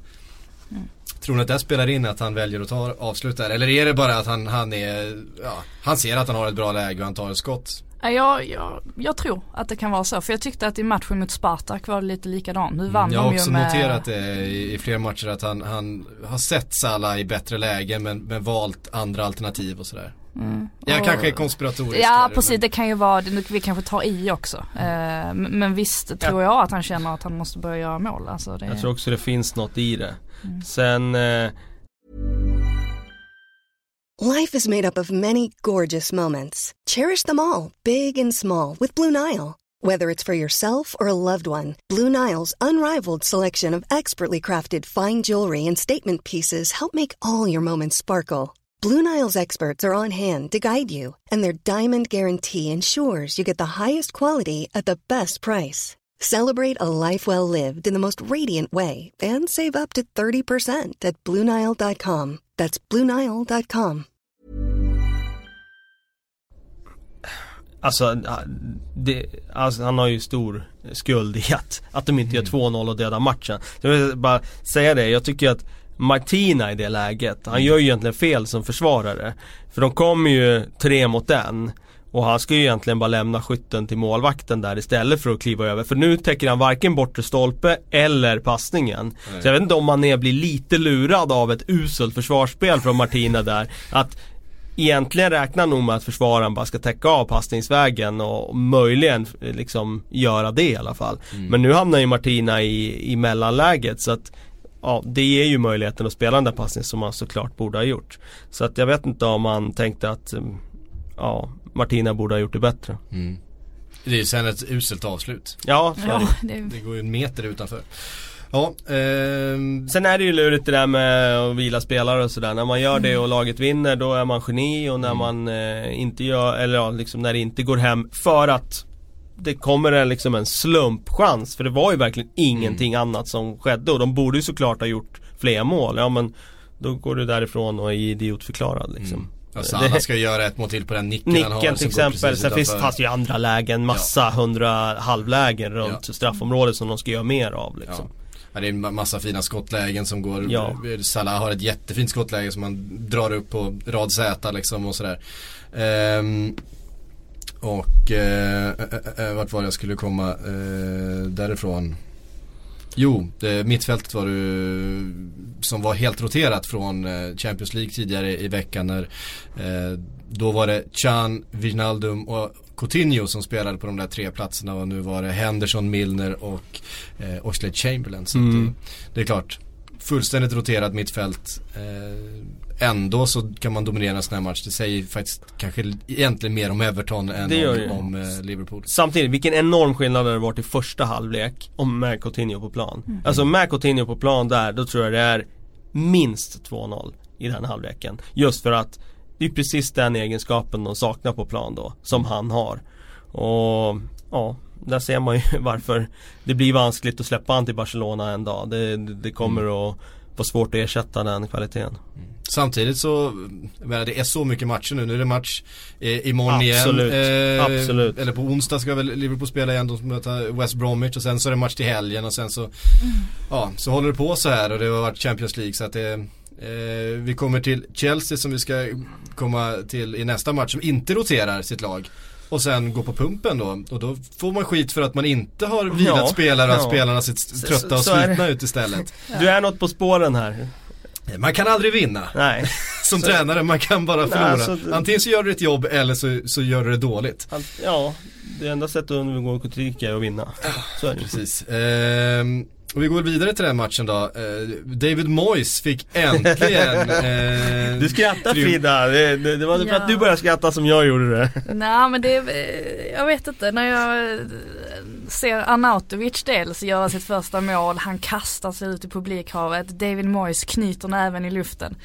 Mm. Tror ni att det spelar in att han väljer att ta avslut där? Eller är det bara att han, han är, ja, han ser att han har ett bra läge och han tar ett skott? Ja, jag, jag tror att det kan vara så. För jag tyckte att i matchen mot Spartak var det lite likadant. Nu vann mm, Jag har också med... noterat det i, i flera matcher att han, han har sett Salah i bättre lägen men, men valt andra alternativ och sådär. Mm. Jag och, kanske är konspiratorisk. Ja här, precis, men... det kan ju vara, vi kanske tar i också. Mm. Uh, men visst tror jag att han känner att han måste börja göra mål. Alltså det... Jag tror också det finns något i det. Mm. Sen uh... Life is made up of many gorgeous moments. Cherish them all, big and small, with Blue Nile. Whether it's for yourself or a loved one, Blue Nile's unrivaled selection of expertly crafted fine jewelry and statement pieces help make all your moments sparkle. Blue Nile's experts are on hand to guide you, and their diamond guarantee ensures you get the highest quality at the best price. Celebrate a life well lived in the most radiant way and save up to 30% at BlueNile.com. That's BlueNile.com. Alltså, det, alltså, han har ju stor skuld i att, att de inte gör 2-0 mm. och dödar matchen. Så jag vill bara säga det, jag tycker att Martina i det läget, han gör ju egentligen fel som försvarare. För de kommer ju tre mot en. Och han ska ju egentligen bara lämna skytten till målvakten där istället för att kliva över. För nu täcker han varken bortre stolpe eller passningen. Nej. Så jag vet inte om man är, blir lite lurad av ett uselt försvarsspel från Martina där. Att egentligen räknar nog med att försvararen bara ska täcka av passningsvägen och möjligen liksom göra det i alla fall. Mm. Men nu hamnar ju Martina i, i mellanläget så att Ja, det ger ju möjligheten att spela den där passningen som man såklart borde ha gjort. Så att jag vet inte om man tänkte att Ja, Martina borde ha gjort det bättre. Mm. Det är ju sen ett uselt avslut. Ja, ja det. det går ju en meter utanför. Ja, eh... Sen är det ju lurigt det där med att vila spelare och sådär. När man gör det och laget vinner då är man geni och när mm. man eh, inte gör, eller ja, liksom när det inte går hem för att det kommer en, liksom en slumpchans. För det var ju verkligen ingenting mm. annat som skedde och de borde ju såklart ha gjort fler mål. Ja men då går du därifrån och är idiotförklarad liksom. Mm. Alltså alla ska göra ett mål till på den nicken, nicken han har, till exempel. Sen finns det ju andra lägen, massa hundra halvlägen runt ja. straffområdet som de ska göra mer av liksom. Ja. Ja, det är en massa fina skottlägen som går. Ja. Salah har ett jättefint skottläge som man drar upp på rad Z liksom och sådär. Ehm, och eh, äh, äh, vart var jag skulle komma eh, därifrån? Jo, det, mittfältet var du som var helt roterat från eh, Champions League tidigare i veckan när eh, då var det Chan, Wijnaldum och Coutinho som spelade på de där tre platserna och nu var det Henderson, Milner och eh, Oxlade Chamberlain. Så mm. det, det, är klart, fullständigt roterat mittfält. Eh, ändå så kan man dominera en sån här match. Det säger faktiskt kanske egentligen mer om Everton än om, om eh, Liverpool. Samtidigt, vilken enorm skillnad det varit i första halvlek om med Coutinho på plan. Mm. Alltså med Coutinho på plan där, då tror jag det är minst 2-0 i den halvleken. Just för att det är precis den egenskapen de saknar på plan då, som han har. Och ja, där ser man ju [LAUGHS] varför det blir vanskligt att släppa han till Barcelona en dag. Det, det kommer mm. att vara svårt att ersätta den kvaliteten. Mm. Samtidigt så, menar, det är så mycket matcher nu. Nu är det match eh, imorgon Absolut. igen. Eh, Absolut. Eller på onsdag ska väl Liverpool spela igen. De ska möta West Bromwich och sen så är det match till helgen och sen så mm. Ja, så håller det på så här och det har varit Champions League så att det eh, Vi kommer till Chelsea som vi ska komma till i nästa match som inte roterar sitt lag och sen gå på pumpen då. Och då får man skit för att man inte har vilat ja, spelare och att ja. spelarna ser trötta och slitna ut istället. [LAUGHS] Du är något på spåren här. Man kan aldrig vinna. Nej. [LAUGHS] Som så, tränare, man kan bara förlora. Nej, alltså, Antingen så gör du ett jobb eller så, så gör du det dåligt. Ja, det enda sättet att undgå kritik är att vinna. Så är det. Precis. Ehm, och vi går vidare till den matchen då. Eh, David Moyes fick äntligen [LAUGHS] eh, Du skrattar Frida, det, det, det var ja. för att du började skratta som jag gjorde det. Nej men det, jag vet inte, när jag ser Arnautovic dels göra sitt första mål, han kastar sig ut i publikhavet, David Moyes knyter näven i luften.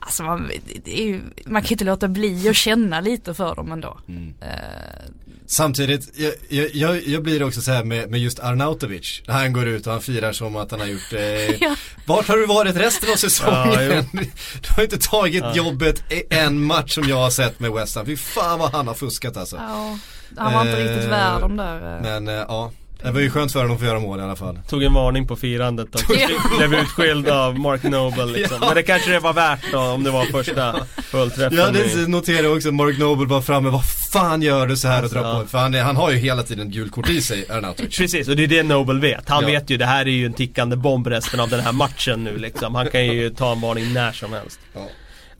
Alltså man, ju, man kan inte låta bli att känna lite för dem ändå. Mm. Uh, Samtidigt, jag, jag, jag, blir också så här med, med just Arnautovic. Han går ut och han firar som att han har gjort eh, [LAUGHS] ja. Vart har du varit resten av säsongen? Ja, [LAUGHS] du har inte tagit ja. jobbet en match som jag har sett med West Ham. Fy fan vad han har fuskat alltså. Ja, han var inte riktigt värd de där. Eh. Men eh, ja, det var ju skönt för honom att få göra mål i alla fall. Tog en varning på firandet och [LAUGHS] blev utskild av Mark Noble liksom. [LAUGHS] Ja. Men det kanske det var värt då om det var första fullträffen. Ja det noterade jag också, Mark Noble var framme, vad fan gör du så här alltså, och drar på? För han, han har ju hela tiden gult kort i sig, Arnautovic. Precis, och det är det Noble vet. Han ja. vet ju, det här är ju en tickande bomb resten av den här matchen nu liksom. Han kan ju ta en varning när som helst. Ja.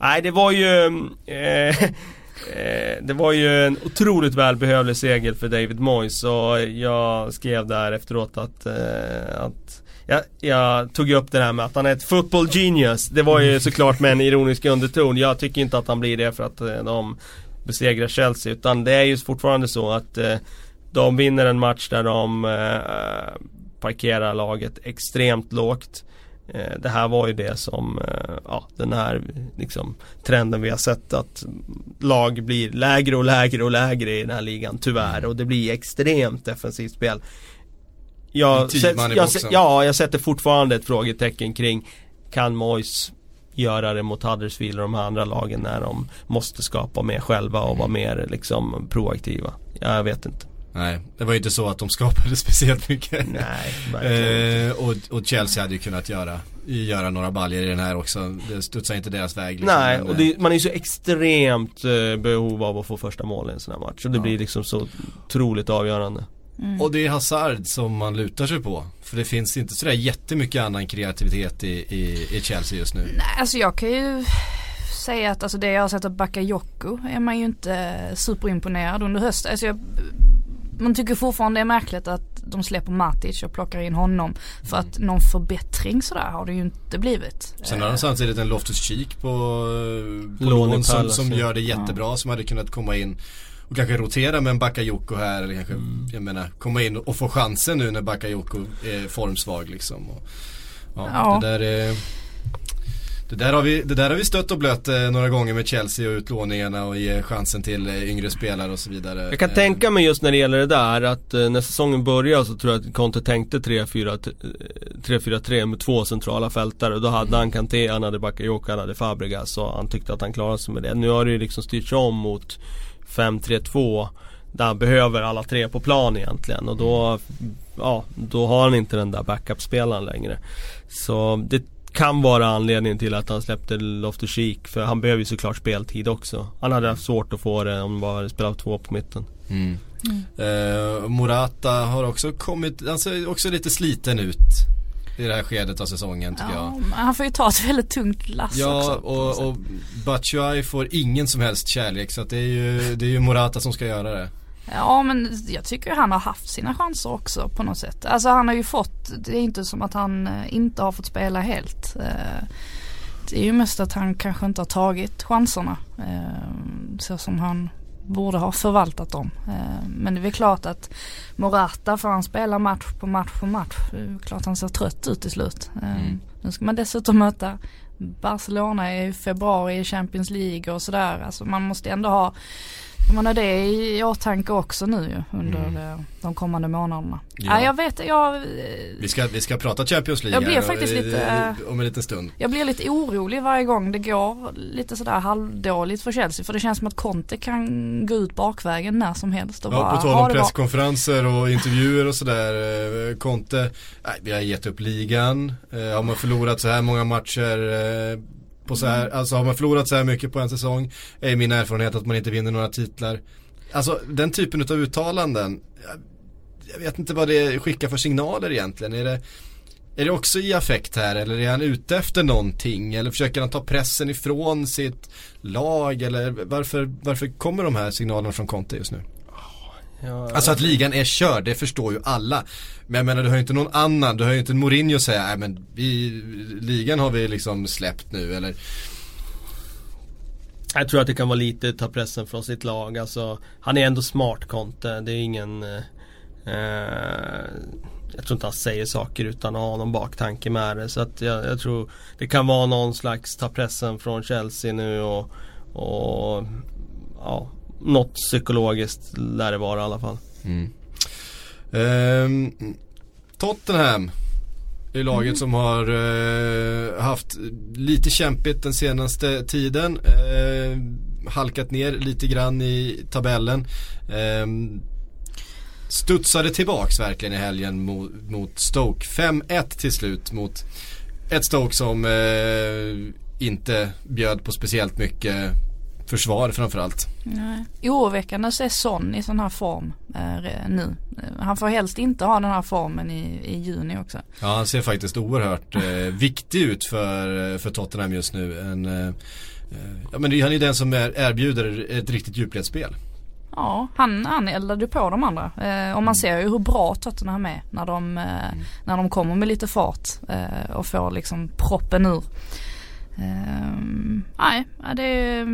Nej det var ju eh, [LAUGHS] Eh, det var ju en otroligt välbehövlig seger för David Moyes och jag skrev där efteråt att, eh, att jag, jag, tog upp det här med att han är ett football genius. Det var ju såklart med en ironisk underton. Jag tycker inte att han blir det för att eh, de besegrar Chelsea utan det är ju fortfarande så att eh, de vinner en match där de eh, eh, parkerar laget extremt lågt. Eh, det här var ju det som, eh, ja den här liksom trenden vi har sett att lag blir lägre och lägre och lägre i den här ligan tyvärr. Och det blir extremt defensivt spel. Jag, set, jag, ja, jag sätter fortfarande ett frågetecken kring Kan Mois göra det mot Huddersfield och de här andra lagen när de måste skapa mer själva och vara mer liksom proaktiva? Jag vet inte. Nej, det var ju inte så att de skapade [LAUGHS] speciellt mycket. Nej, eh, och, och Chelsea hade ju kunnat göra, göra några baljer i den här också. Det studsar inte deras väg. Liksom. Nej, och det, man är ju så extremt eh, behov av att få första mål i en sån här match. Och det Ja. blir liksom så otroligt avgörande. Mm. Och det är Hazard som man lutar sig på. För det finns inte sådär jättemycket annan kreativitet i, i, i Chelsea just nu. Nej, alltså jag kan ju säga att alltså det jag har sett av Bakayoko är man ju inte superimponerad under hösten. Alltså jag, man tycker fortfarande det är märkligt att de släpper Matic och plockar in honom. För att någon förbättring sådär har det ju inte blivit. Sen har de samtidigt en Loftus-Cheek på, på Lån som, som ja. gör det jättebra. Som hade kunnat komma in och kanske rotera med en Bakayoko här. Eller kanske, jag menar, komma in och få chansen nu när Bakayoko är formsvag liksom. Och, ja, Ja. Det där är det där, har vi, det där har vi stött och blött eh, några gånger med Chelsea och utlåningarna och ge chansen till eh, yngre spelare och så vidare. Jag kan Eh, tänka mig just när det gäller det där att när säsongen började så tror jag att Conte tänkte 3-4 3-4-3 med två centrala fältare. och Då hade han Kanté, han hade Bakayoko, han hade Fabregas och han tyckte att han klarade sig med det. Nu har det ju liksom styrts om mot 5-3-2 där han behöver alla tre på plan egentligen och då, ja, då har han inte den där backup-spelaren längre. Så det kan vara anledningen till att han släppte Loftus-Cheek för han behöver ju såklart speltid också. Han hade haft svårt att få det om han bara spelat två på mitten. Mm. Eh, Morata har också kommit, han ser också lite sliten ut i det här skedet av säsongen tycker jag. Ja, men han får ju ta ett väldigt tungt lass Ja också. något och, och Batshuayi får ingen som helst kärlek så att det är ju, det är ju Morata som ska göra det. Ja men jag tycker han har haft sina chanser också på något sätt. Alltså han har ju fått, det är inte som att han eh, inte har fått spela helt. Eh, Det är ju mest att han kanske inte har tagit chanserna eh, så som han borde ha förvaltat dem. Men det är väl klart att Morata får han spela match på match på match. Det är klart han ser trött ut till slut. Mm. Nu ska man dessutom möta Barcelona i februari i Champions League och sådär. Alltså man måste ändå ha man har det i åtanke också nu under Mm. eh, de kommande månaderna. Ja. Ja. jag vet, jag, eh, Vi ska, vi ska prata Champions League Jag blir här, faktiskt eh, lite, eh, om en liten stund. jag blir lite orolig varje gång det går lite sådär halvdåligt för Chelsea. För det känns som att Conte kan gå ut bakvägen när som helst och Ja, bara på tal om presskonferenser och [LAUGHS] intervjuer och sådär. eh, Conte, nej, vi har gett upp ligan. Eh, Har man förlorat så här många matcher eh, på så här, alltså har man förlorat så här mycket på en säsong är min erfarenhet att man inte vinner några titlar. Alltså den typen av uttalanden, jag, jag vet inte vad det skickar för signaler egentligen. Är det, är det också i affekt här eller är han ute efter någonting? Eller försöker han ta pressen ifrån sitt lag? Eller varför, varför kommer de här signalerna från Conte just nu? Ja, Alltså att ligan är körd, det förstår ju alla. Men jag menar du har ju inte någon annan, du har ju inte Mourinho säga, nej men vi, ligan har vi liksom släppt nu eller Jag tror att det kan vara lite ta pressen från sitt lag. Alltså, han är ändå smart Conte. Det är ingen... Eh, eh, jag tror inte han säger saker utan att ha någon baktanke med det. Så att jag, jag tror det kan vara någon slags ta pressen från Chelsea nu och, och ja, något psykologiskt lär det vara i alla fall. Ehm, Tottenham är laget som har eh, haft lite kämpigt den senaste tiden. Eh, halkat ner lite grann i tabellen. Eh, studsade tillbaks verkligen i helgen mot, mot Stoke. 5-1 till slut mot ett Stoke som eh, inte bjöd på speciellt mycket försvar framförallt. Nej. Oroväckande att se Son i sån här form eh, nu. Eh, Han får helst inte ha den här formen i, i juni också. Ja han ser faktiskt oerhört eh, viktig ut för, för Tottenham just nu. En, eh, eh, ja men han är den som är, erbjuder ett riktigt djupledsspel. Ja, han, han eldade på de andra. Eh, och man ser ju hur bra Tottenham är när de, eh, när de kommer med lite fart eh, och får liksom proppen ur. Eh, nej, det är...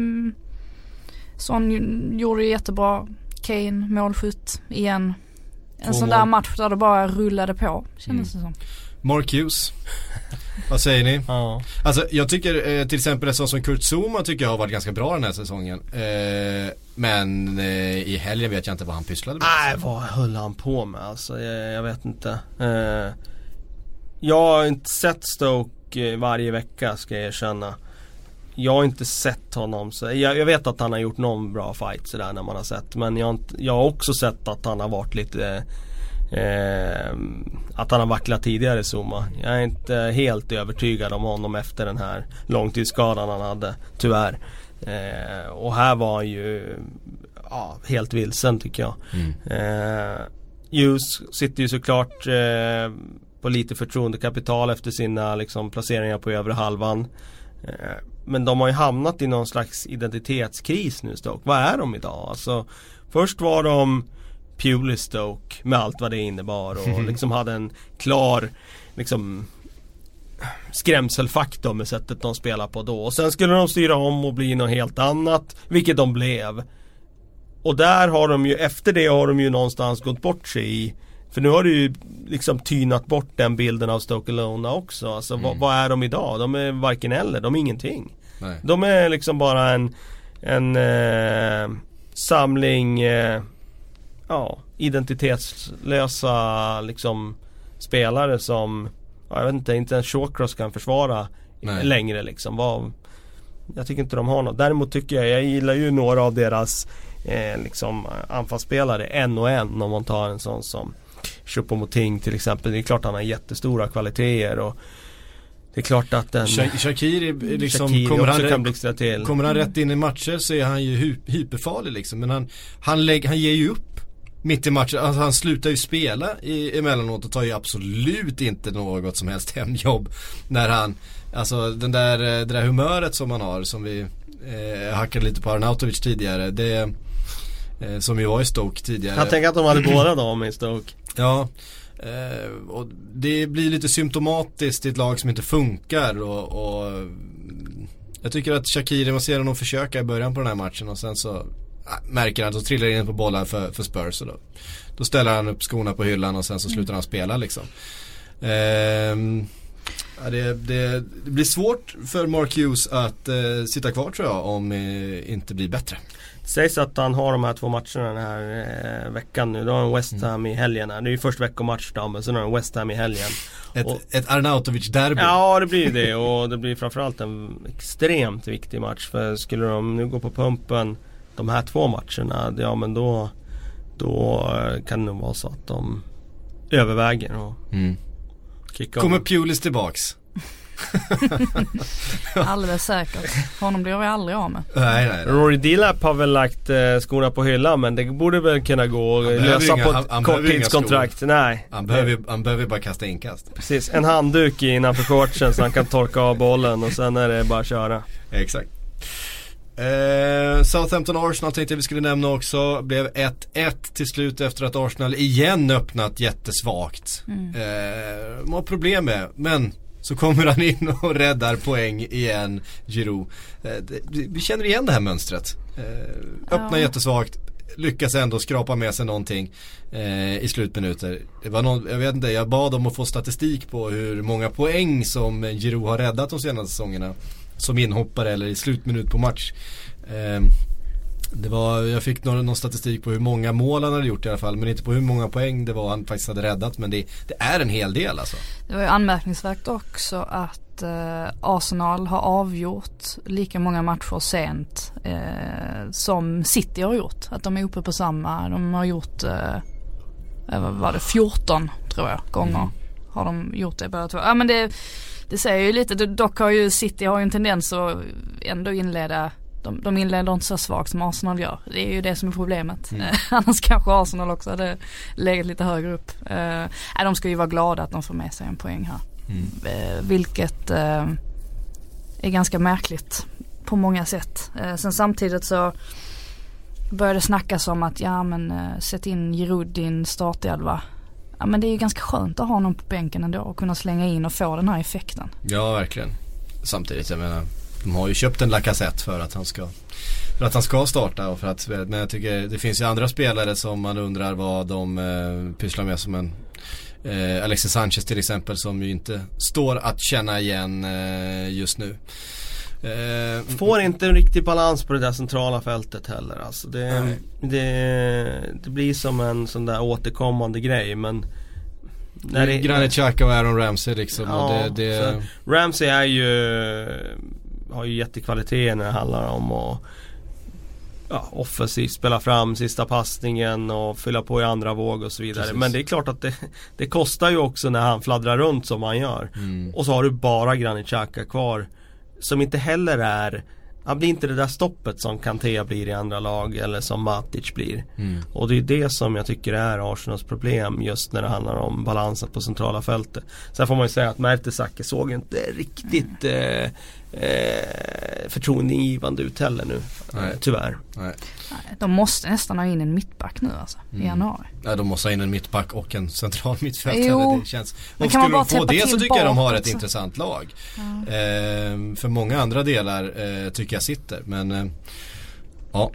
Son ju- gjorde det jättebra. Kane, målskytt igen. En Två sån mål. där match där det bara rullade på kändes det som. Mark Hughes. [LAUGHS] Vad säger ni? Ja. Alltså jag tycker eh, till exempel en sån som Kurt Zuma tycker jag har varit ganska bra den här säsongen. Eh, men eh, i helgen vet jag inte vad han pysslade med. Nej, vad höll han på med alltså? Jag, jag vet inte. Eh, jag har inte sett Stoke eh, varje vecka ska jag erkänna. Jag har inte sett honom, så jag, jag, vet att han har gjort någon bra fight sådär när man har sett. Men jag har, inte, jag har också sett att han har varit lite eh, Att han har vacklat tidigare Zuma. Jag är inte helt övertygad om honom efter den här långtidsskadan han hade, tyvärr. Eh, och här var han ju ja, helt vilsen tycker jag. Mm. Eh, Hughes sitter ju såklart eh, på lite förtroendekapital efter sina liksom, placeringar på övre halvan. Men de har ju hamnat i någon slags identitetskris nu Stoke. Vad är de idag? Alltså, först var de Pewley Stoke med allt vad det innebar och liksom hade en klar liksom skrämselfaktor med sättet de spelar på då. Och sen skulle de styra om och bli något helt annat, vilket de blev. Och där har de ju, efter det har de ju någonstans gått bort sig i för nu har du ju liksom tynat bort den bilden av Stoke Alona också. Alltså mm. vad, vad, är de idag? De är varken eller, de är ingenting. Nej. De är liksom bara en, en eh, samling eh, ja, identitetslösa liksom spelare som ja, jag vet inte, inte ens Shawcross kan försvara Nej. längre liksom. Vad, jag tycker inte de har något. Däremot tycker jag, jag gillar ju några av deras eh, liksom anfallsspelare en och en om man tar en sån som Choupo-Moting till exempel. Det är klart han har jättestora kvaliteter och det är klart att en Shakiri liksom Shakiri kommer, han, kan blixtra till. kommer han rätt in i matcher så är han ju hyperfarlig liksom. Men han, han, lägg, han ger ju upp mitt i matchen. Alltså han slutar ju spela i, emellanåt och tar ju absolut inte något som helst [LAUGHS] hemjobb. När han, alltså den där, det där humöret som han har som vi eh, hackade lite på Arnautovic tidigare. Det, eh, som ju var i Stoke tidigare. Jag tänker att de hade båda dem i Stoke. Ja. Eh, och det blir lite symptomatiskt i ett lag som inte funkar och, och jag tycker att Shakiri, man ser honom försöka i början på den här matchen och sen så märker han att de trillar in på bollar för, för Spurs och då, då ställer han upp skorna på hyllan och sen så slutar han spela liksom. Eh, ja, det, det, det, blir svårt för Mark Hughes att eh, sitta kvar tror jag om det inte blir bättre. Sägs att han har de här två matcherna den här eh, veckan nu. Då har han West mm. Ham mm. i helgen här. Det är ju först veckomatch då men sen har han West Ham i helgen. Ett, och, ett Arnautovic-derby. Ja det blir det och det blir framförallt en extremt viktig match. För skulle de nu gå på pumpen de här två matcherna, ja men då Då kan det nog vara så att de överväger och mm. Kommer Pulis tillbaks? [LAUGHS] Alldeles säkert. Honom blir vi aldrig av med. Nej, nej, nej. Rory Dilap har väl lagt eh, skorna på hyllan men det borde väl kunna gå att lösa inga, på ett korttidskontrakt. Nej. Han behöver, han behöver bara kasta inkast. Precis, en handduk innanför shortsen så han kan torka av bollen och sen är det bara att köra. Exakt. Eh, Southampton Arsenal tänkte jag vi skulle nämna också. Blev 1-1 till slut efter att Arsenal igen öppnat jättesvagt. Mm. Eh, de har problem med, men så kommer han in och räddar poäng igen, Giroud. Eh, vi känner igen det här mönstret. Eh, öppnar ja. jättesvagt, lyckas ändå skrapa med sig någonting eh, i slutminuter. Det var någon, jag vet inte, jag bad om att få statistik på hur många poäng som Giroud har räddat de senaste säsongerna som inhoppare eller i slutminut på match. Eh, det var, jag fick någon, någon, statistik på hur många mål han hade gjort i alla fall. Men inte på hur många poäng det var han faktiskt hade räddat. Men det, det är en hel del alltså. Det var ju anmärkningsvärt också att eh, Arsenal har avgjort lika många matcher sent eh, som City har gjort. Att de är uppe på samma, de har gjort, eh, vad var det, 14 tror jag gånger. Mm. Har de gjort det båda två. Ja men det det säger ju lite, dock har ju City har ju en tendens att ändå inleda de, de inleder inte så svagt som Arsenal gör. Det är ju det som är problemet. Mm. [LAUGHS] Annars kanske Arsenal också hade legat lite högre upp. Uh, de ska ju vara glada att de får med sig en poäng här. Mm. Uh, vilket uh, är ganska märkligt på många sätt. Uh, sen samtidigt så började snackas om att ja men uh, sätt in Giroud i din startelva ja men det är ju ganska skönt att ha någon på bänken ändå och kunna slänga in och få den här effekten. Ja verkligen. Samtidigt, jag menar, de har ju köpt en Lacazette för att han ska för att han ska starta och för att, men jag tycker det finns ju andra spelare som man undrar vad de eh, pysslar med som en eh, Alexis Sanchez till exempel som ju inte står att känna igen eh, just nu. Eh, Får inte en riktig balans på det där centrala fältet heller alltså. Det, det, det, blir som en sån där återkommande grej men Granit Xhaka och Aaron Ramsey liksom. Ja, och det, det... Ramsey är ju har ju jättekvaliteter när det handlar om att ja, offensivt spela fram sista passningen och fylla på i andra våg och så vidare. Precis. Men det är klart att det, [LAUGHS] det kostar ju också när han fladdrar runt som han gör. Mm. Och så har du bara Granit Xhaka kvar. Som inte heller är han blir inte det där stoppet som Kanté blir i andra lag eller som Matic blir. Mm. Och det är det som jag tycker är Arsenals problem just när det handlar om balansen på centrala fältet. Sen får man ju säga att Mertesacker såg inte riktigt eh, eh, förtroendeingivande ut heller nu. Nej. Eh, tyvärr. Nej. Nej, De måste nästan ha in en mittback nu alltså, i Mm. januari. Ja, de måste ha in en mittback och en central mittfältare. Jo. Det känns. Man skulle de få det så tycker jag de har ett så- intressant lag. Ehm, för många andra delar eh, tycker jag sitter. Men eh, ja.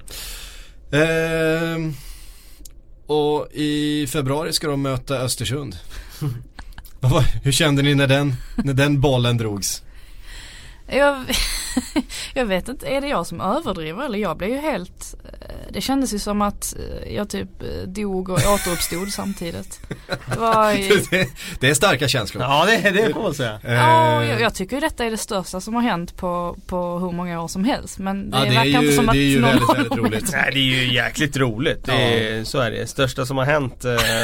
Ehm, och i februari ska de möta Östersund. [LAUGHS] Hur kände ni när den, när den bollen drogs? Jag, [LAUGHS] jag vet inte, är det jag som överdriver eller jag blev ju helt eh, Det kändes ju som att eh, jag typ eh, dog och återuppstod [LAUGHS] samtidigt. Det var ju, det, det är starka känslor. Ja det, det får man säga. ja, jag, jag tycker ju detta är det största som har hänt på, på hur många år som helst. Men det, Ja, det är verkar ju- inte som det att är ju någon väldigt, väldigt roligt. Nej det är ju jäkligt roligt. Det är, Så är det. Största som har hänt,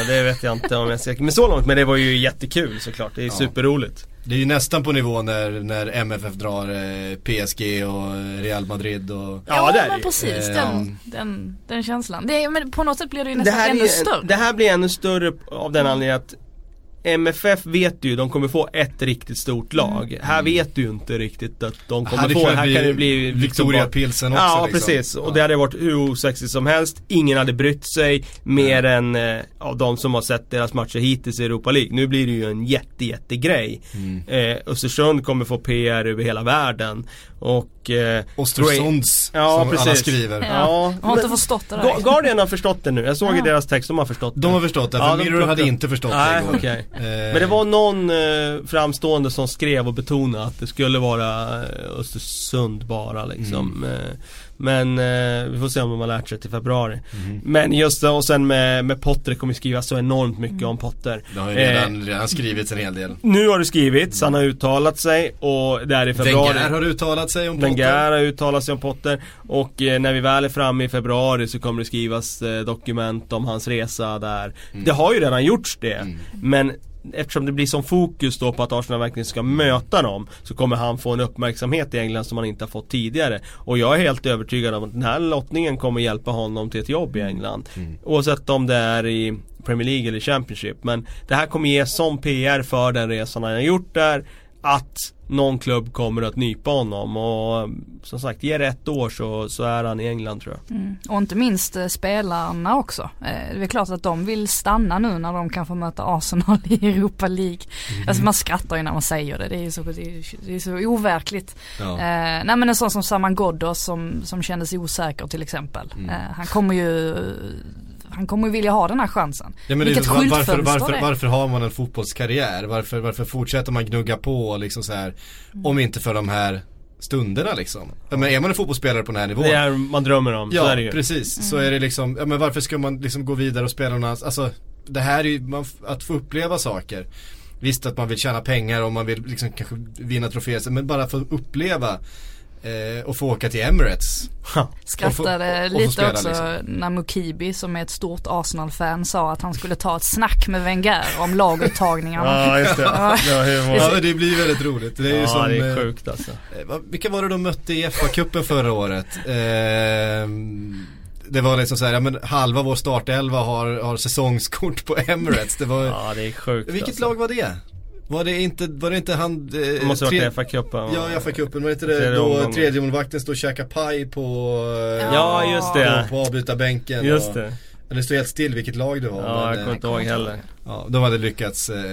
det vet jag inte om jag ska Men så långt, men det var ju jättekul såklart. Det är Ja. superroligt. Det är ju nästan på nivå när, när MFF drar eh, PSG och Real Madrid och Ja, det är det men precis Eh, den, den, den känslan. Det är, men på något sätt blir det ju Det nästan här, ännu är, större. det här blir ännu större av den anledningen att MFF vet ju, de kommer få ett riktigt stort lag. Här vet du ju inte riktigt att de kommer Här få, här kan det bli liksom Victoria bara- Pilsen också Ja liksom. precis, och Ja. det hade varit hur osexigt som helst. Ingen hade brytt sig mer än eh, av de som har sett deras matcher hittills i Europa League. Nu blir det ju en jätte jätte grej. Mm. Eh, Östersund kommer få PR över hela världen. Och... Eh, Ostersunds Ja, som alla precis. skriver. Ja. ja, Jag har inte förstått det där. Guardian har förstått det nu. Jag såg i Ja. deras text, de har förstått det. De har förstått det, för Ja, de Mirror hade inte förstått det Nej, igår. okej. Eh, Men det var någon eh, framstående som skrev och betonade att det skulle vara eh, Östersund bara liksom. Mm. Men eh, vi får se om de har lärt sig till februari. Mhm. Men just det, och sen med, med Potter, det kommer skrivas så enormt mycket om Potter. Det har ju Eh, redan, redan skrivits en hel del. Nu har det skrivits, han har uttalat sig och det är i februari. Wenger har uttalat sig om Potter. Wenger har uttalat sig om Potter och eh, när vi väl är framme i februari så kommer det skrivas eh, dokument om hans resa där. Det har ju redan gjorts det. Mm. Men eftersom det blir som fokus då på att Arsenal verkligen ska möta dem så kommer han få en uppmärksamhet i England som han inte har fått tidigare. Och jag är helt övertygad om att den här lottningen kommer hjälpa honom till ett jobb i England. Mm. Oavsett om det är i Premier League eller Championship. Men det här kommer ge sån PR för den resan han har gjort där att någon klubb kommer att nypa honom och som sagt, ge ett år så, så är han i England tror jag. Mm. Och inte minst eh, spelarna också. Eh, det är klart att de vill stanna nu när de kan få möta Arsenal [LAUGHS] i Europa League. Mm. Alltså man skrattar ju när man säger det, det är ju så, det är så overkligt. Ja. Eh, nej men en sån som Saman Ghoddos som, som kändes osäker till exempel. Mm. Eh, han kommer ju han kommer ju vilja ha den här chansen. Ja, men Vilket var- varför, varför, varför har man en fotbollskarriär? Varför, varför fortsätter man gnugga på liksom så här Om inte för de här stunderna liksom. Ja, Men är man en fotbollsspelare på den här nivån Det är man drömmer om, så Ja, är det ju. precis. Så är det liksom, ja men varför ska man liksom gå vidare och spela någon annans, alltså det här är ju, man, att få uppleva saker. Visst att man vill tjäna pengar och man vill liksom kanske vinna troféer, men bara få uppleva eh, och få åka till Emirates. Skrattade och få- och lite spela, också liksom. när Mukibi som är ett stort Arsenal-fan sa att han skulle ta ett snack med Wenger om laguttagningarna. Ja just det. Ja. Ja, det blir väldigt roligt. Det är ju ja som, det är eh, sjukt alltså. Eh, Vilka var det de mötte i FA-cupen förra året? Ehm, det var liksom såhär, ja men halva vår startelva har, har säsongskort på Emirates. Det var, Ja det är sjukt vilket alltså. lag var det? Var det inte, var det inte han? Eh, Det måste ha tre- varit FA-cupen. Ja, FA-cupen, var det inte det Tredje då omgången. tredje målvakten stod och käkade paj på, eh, Ja just det. på, på avbytarbänken Just och, det. Eller stod helt still vilket lag det var. Ja men, jag eh, kommer inte ihåg heller. Ja, de hade lyckats eh,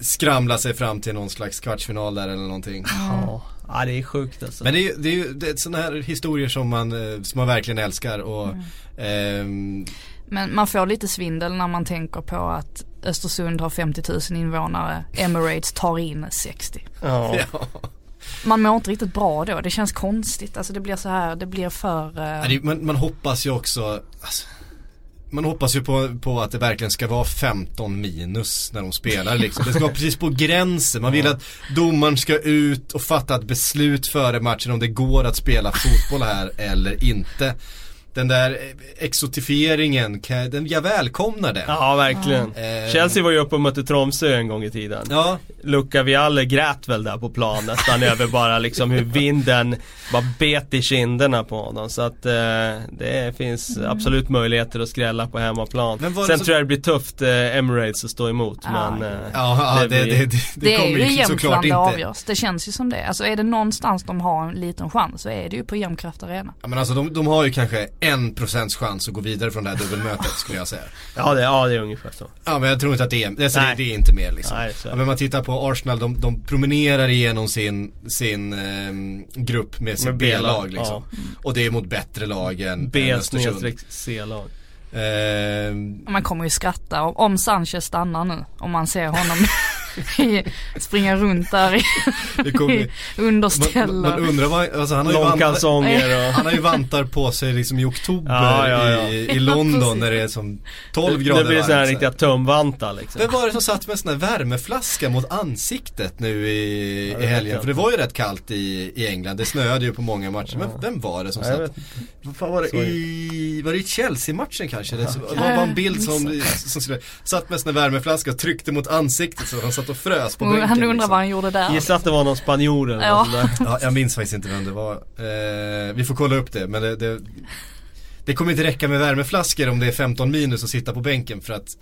skramla sig fram till någon slags kvartsfinal där eller någonting. Ja. ja det är sjukt alltså. Men det är ju det är, ju- det är sådana här historier som man, eh, som man verkligen älskar och ehm, Men man får lite svindel när man tänker på att Östersund har 50 000 invånare, Emirates tar in 60. ja. ja. Man mår inte riktigt bra då, det känns konstigt. Alltså det blir så här, det blir för... det, man, man hoppas ju också, alltså, man hoppas ju på, på att det verkligen ska vara 15 minus när de spelar liksom. Det ska vara precis på gränsen. Man vill att domaren ska ut och fatta ett beslut före matchen om det går att spela fotboll här eller inte. Den där exotifieringen, den, jag välkomnar den. Ja, verkligen. Eh. Chelsea var ju uppe och mötte Tromsö en gång i tiden. Ja, Luca Vialle grät väl där på plan nästan [LAUGHS] över bara liksom hur vinden bara bet i kinderna på honom. Så att eh, det finns absolut möjligheter att skrälla på hemmaplan. Det Sen så- tror jag det blir tufft eh, Emirates att stå emot. Ja, men, eh, ja, ja det, det det, blir- det, det, Det, är kommer ju såklart det inte. avgörs. Det känns ju som det. Alltså är det någonstans de har en liten chans så är det ju på Jämtkraft Arena. Ja, men alltså de, de har ju kanske en procents chans att gå vidare från det här dubbelmötet skulle jag säga. ja, det, ja, det är ungefär så. Ja men jag tror inte att det är, det, Nej. det är inte mer liksom. Nej, är Ja, men man tittar på Arsenal, de, de promenerar igenom sin, sin ehm, grupp med sitt B-lag, liksom. Och det är mot bättre lag än, B C-lag. Ehm, Man kommer ju skratta om, om Sanchez stannar nu. Om man ser honom [LAUGHS] [LAUGHS] springa runt där i, i man, underställ. man och- undrar vad, alltså han har ju vantar, Långkalsonger och... [LAUGHS] han har ju vantar på sig liksom i oktober Ja, ja, ja. I, i London när det är som 12 grader Det blir sådana här varmt, riktiga tumvantar liksom. Vem var det som satt med en sån här värmeflaska mot ansiktet nu i, Ja, i helgen? För det var ju rätt kallt i, i England, det snöade ju på många matcher. Men vem var det som satt? Vad fan var det i, var det i Chelsea-matchen kanske? Det var bara en bild som, som skulle, satt med en sån här värmeflaska och tryckte mot ansiktet så han satt och frös på och bänken. han undrar liksom. vad han gjorde där. Gissa att det var någon spanjor eller Ja. något sånt där. Ja, jag minns faktiskt inte vem det var. Eh, vi får kolla upp det, men det, det det kommer inte räcka med värmeflaskor om det är 15 minus och sitta på bänken för att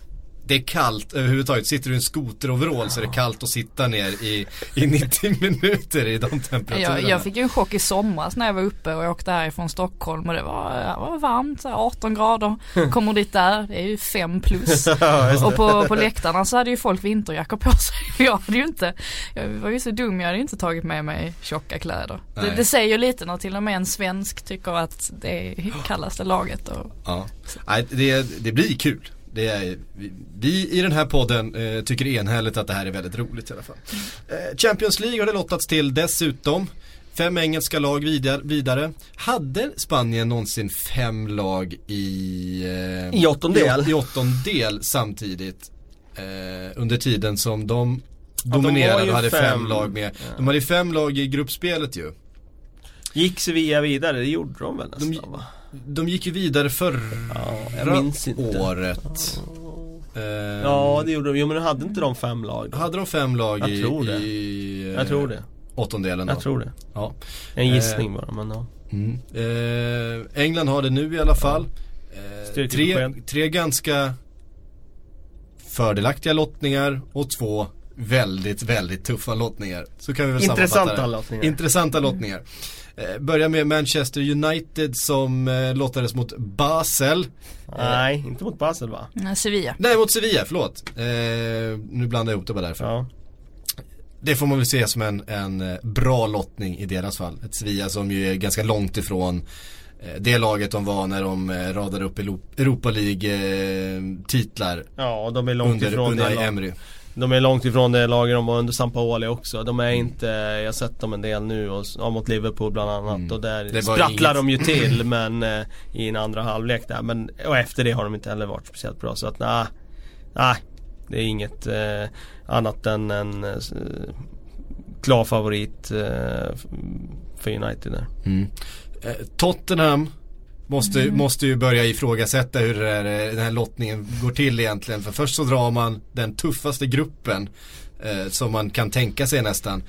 det är kallt överhuvudtaget. Sitter du i en skoteroverall så är det kallt att sitta ner i, i 90 [LAUGHS] minuter i de temperaturerna. Jag, jag fick ju en chock i somras när jag var uppe och åkte härifrån Stockholm och det var, det var varmt, så här 18 grader. [LAUGHS] Kommer dit där, det är ju 5 plus. [LAUGHS] Och på, på läktarna så hade ju folk vinterjackor på sig. Jag hade ju inte, jag var ju så dum, jag hade ju inte tagit med mig tjocka kläder. Det, det säger ju lite när till och med en svensk tycker att det är kallaste laget. Och, Ja. Nej, det, det blir kul. Det är, vi, vi i den här podden eh, tycker enhälligt att det här är väldigt roligt i alla fall. Eh, Champions League har det lottats till dessutom. Fem engelska lag vidare. Hade Spanien någonsin fem lag i, eh, I åttondel? I, i åttondel samtidigt. Eh, under tiden som de de dominerade ju och hade fem, fem. lag med. De hade fem lag i gruppspelet ju. Gick Sevilla vidare? Det gjorde de väl nästan De- va? De gick ju vidare förra Ja, året. Eh, Ja det gjorde de, jo men hade inte de fem lag? då? Hade de fem lag Jag i, tror det. i eh, Jag tror det. åttondelen då? Jag tror det. Ja. En gissning bara men ja. Mm. Eh, England har det nu i alla fall. Eh, tre, tre ganska fördelaktiga lottningar och två väldigt, väldigt tuffa lottningar. Så kan vi väl sammanfatta Intressanta det. lottningar. Intressanta lottningar. Eh, börjar med Manchester United som eh, lottades mot Basel. Nej, inte mot Basel va? nej, Sevilla. Nej, mot Sevilla, förlåt. Eh, nu blandade jag ihop det bara därför. Ja. Det får man väl se som en, en eh, bra lottning i deras fall. Ett Sevilla som ju är ganska långt ifrån eh, det laget de var när de eh, radade upp Europa League-titlar Ja, och de är långt under ifrån det Unai lag- Emery. De är långt ifrån det laget de var under Sampaoli också. De är inte, jag har sett dem en del nu och, ja, mot Liverpool bland annat Mm. och där sprattlar inget- de ju till [LAUGHS] men eh, i en andra halvlek där. Men, och efter det har de inte heller varit speciellt bra så att nej, nej. Det är inget eh, annat än en eh, klar favorit eh, för United där. Mm. Eh, Tottenham måste, måste ju börja ifrågasätta hur det där, eh, den här lottningen går till egentligen. För först så drar man den tuffaste gruppen eh, som man kan tänka sig nästan.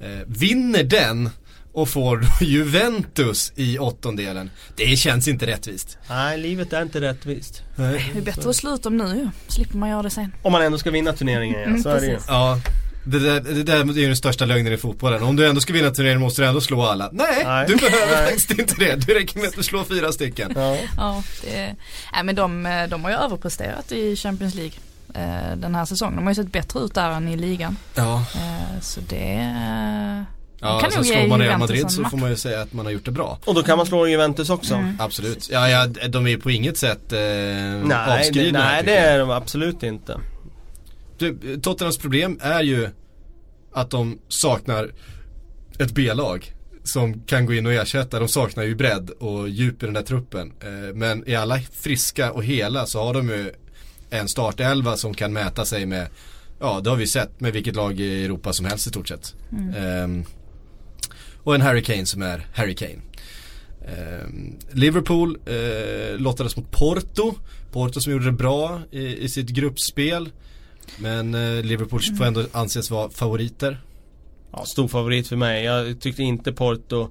Eh, vinner den och får [LAUGHS] Juventus i åttondelen. Det känns inte rättvist. Nej, livet är inte rättvist. Nej. Det är bättre att sluta om nu. Slipper man göra det sen. Om man ändå ska vinna turneringen ja, Mm, så är det ju. precis. Ja, det där, det där är ju den största lögnen i fotbollen. Om du ändå ska vinna turneringen måste du ändå slå alla. Nej, Nej. du behöver Nej. faktiskt inte det. Det räcker med att du slår fyra stycken. Ja. Ja, det, nej men de, de har ju överpresterat i Champions League eh, den här säsongen. De har ju sett bättre ut där än i ligan. Ja, Eh, så det ja kan så nog ge slår man Real Madrid så får man ju säga att man har gjort det bra. Och då kan man slå Juventus också. Mm. Absolut. Ja, ja, de är på inget sätt eh, Nej, det, avskrivna. här, nej det är de absolut inte. Tottenhams problem är ju att de saknar ett B-lag. som kan gå in och ersätta. De saknar ju bredd och djup i den där truppen. Eh, men i alla friska och hela så har de ju en startelva som kan mäta sig med Ja det har vi sett med vilket lag i Europa som helst i stort sett. Mm. Eh, och en Harry Kane som är Harry Kane. Eh, Liverpool eh, lottades mot Porto. Porto som gjorde det bra i, i sitt gruppspel. Men eh, Liverpool mm. får ändå anses vara favoriter. Ja, stor favorit för mig. Jag tyckte inte Porto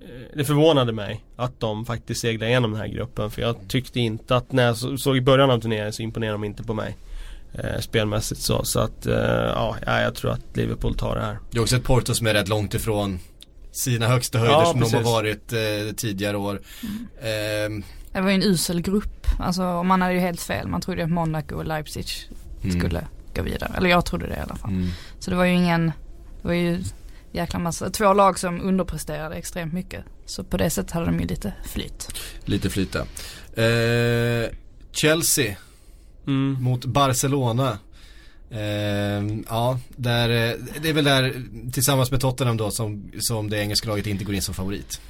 eh, det förvånade mig att de faktiskt seglade igenom den här gruppen för jag tyckte inte att när jag såg i början av turneringen så imponerade de inte på mig. Eh, spelmässigt så. Så att eh, ja, jag tror att Liverpool tar det här. Det är också ett Porto som är rätt långt ifrån sina högsta höjder ja, som precis. de har varit eh, tidigare år. Mm. Eh, det var ju en usel grupp. Alltså man hade ju helt fel. Man trodde att Monaco och Leipzig. Skulle mm. gå vidare. Eller jag trodde det i alla fall. Mm. Så det var ju ingen, det var ju jäkla massa, två lag som underpresterade extremt mycket. Så på det sättet hade de ju lite flyt. Lite flyt eh, Chelsea mm. mot Barcelona. Eh, ja, där, eh, det är väl där tillsammans med Tottenham då som, som det engelska laget inte går in som favorit.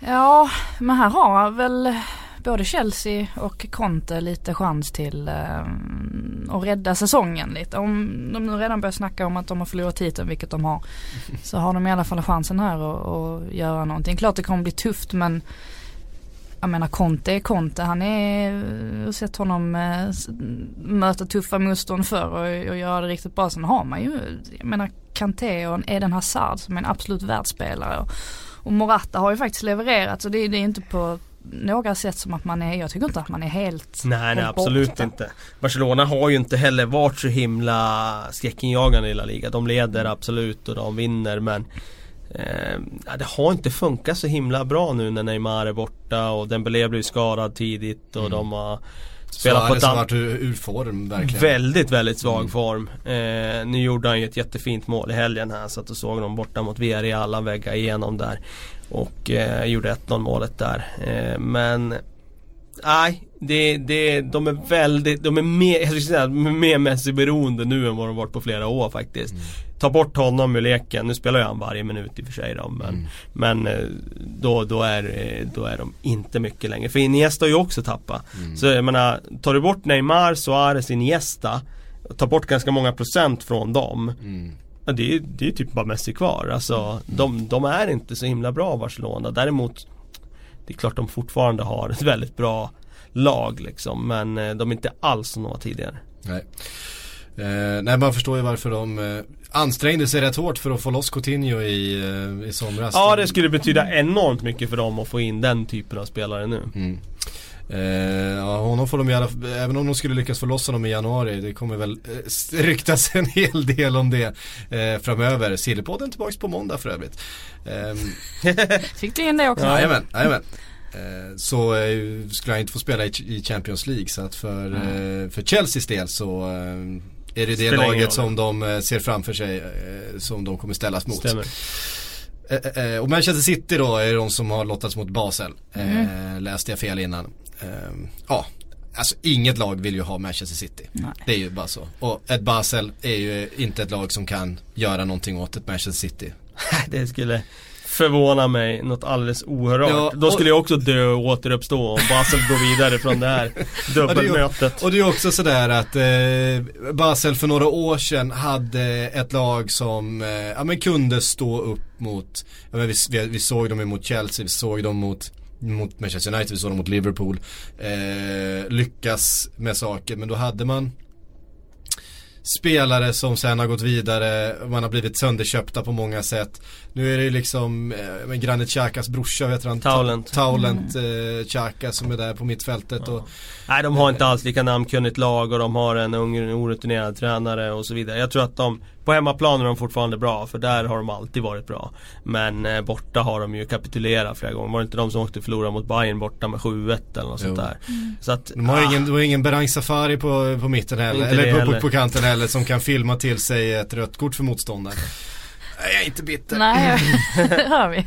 Ja, men här har väl både Chelsea och Conte lite chans till eh, att rädda säsongen lite. Om de nu redan börjar snacka om att de har förlorat titeln, vilket de har, så har de i alla fall chansen här att, att göra någonting. Klart det kommer bli tufft men jag menar Conte är Conte. Han är, jag har sett honom eh, möta tuffa motstånd förr och, och göra det riktigt bra. Sen har man ju, jag menar Kanté och Eden Hazard som är en absolut världsspelare. Och, och Morata har ju faktiskt levererat så det, det är inte på några sätt som att man är, jag tycker inte att man är helt Nej, helt nej absolut borta. inte. Barcelona har ju inte heller varit så himla skräckinjagande i La Liga. De leder absolut och de vinner men eh, det har inte funkat så himla bra nu när Neymar är borta och Dembélé blev skadad tidigt och mm. de har Spelat på ett annat... ur, ur form verkligen. Väldigt, väldigt svag mm. form. Eh, nu gjorde han ju ett jättefint mål i helgen här så att du såg dem borta mot Villarreal, han vägga igenom där. Och eh, gjorde 1-0 målet där. Eh, men Nej, det, det, de är väldigt, de är mer, jag skulle säga, mer Messi-beroende nu än vad de varit på flera år faktiskt. Mm. Ta bort honom ur leken, nu spelar ju han varje minut i och för sig då, men, mm. men eh, då, då, är, då är de inte mycket längre. För Iniesta har ju också tappat. Mm. Så jag menar, tar du bort Neymar, Suarez, Iniesta, tar bort ganska många procent från dem. Mm. Ja, det, är, det är typ bara Messi kvar. Alltså, mm. de, de är inte så himla bra Barcelona. Däremot det är klart de fortfarande har ett väldigt bra lag liksom men eh, de är inte alls som de var tidigare. Nej. Eh, nej man förstår ju varför de eh, ansträngde sig rätt hårt för att få loss Coutinho i, eh, i somras. Ja det skulle betyda enormt mycket för dem att få in den typen av spelare nu. Mm. Eh, ja, honom får de alla även om de skulle lyckas få loss honom i januari, det kommer väl eh, [LAUGHS] ryktas en hel del om det eh, framöver. Sillypodden tillbaks på måndag för övrigt. Eh, [LAUGHS] Fick du in det också? Jajamän, jajamän. Eh, så eh, skulle han inte få spela i, i Champions League så att för, mm. för Chelseas del så är det det laget som de ser framför sig som de kommer ställas mot. Stämmer. och Manchester City då är de som har lottats mot Basel. Mm. läste jag fel innan. Ja, alltså inget lag vill ju ha Manchester City. Nej. Det är ju bara så. Och ett Basel är ju inte ett lag som kan göra någonting åt ett Manchester City. [LAUGHS] det skulle förvåna mig något alldeles oerhört. Ja, Då skulle jag också dö och återuppstå om Basel går vidare från det här [LAUGHS] dubbelmötet. och det är också sådär att eh, Basel för några år sedan hade ett lag som eh, ja, men kunde stå upp mot, ja, men vi, vi, vi såg dem mot Chelsea, vi såg dem mot mot Manchester United, vi såg dem mot Liverpool. Eh, lyckas med saker, men då hade man spelare som sen har gått vidare, man har blivit sönderköpta på många sätt. Nu är det ju liksom eh, Granit Xhakas brorsa, vet han? Taulent. Taulent mm. eh, Xhaka som är där på mittfältet. Ja. Och, Nej de har inte alls lika namnkunnigt lag och de har en ung orutinerad tränare och så vidare. Jag tror att de på hemmaplan är de fortfarande bra för där har de alltid varit bra. Men eh, borta har de ju kapitulerat flera gånger. Var det inte de som åkte förlora mot Bayern borta med 7-1 eller något jo. sånt där. Mm. Så att, de har ah. ingen, de har ingen Berang Safari på, på mitten heller. Eller på, heller. På, på kanten heller som kan filma till sig ett rött kort för motståndaren. [LAUGHS] Nej, jag är inte bitter. Nej, [LAUGHS] det hör vi.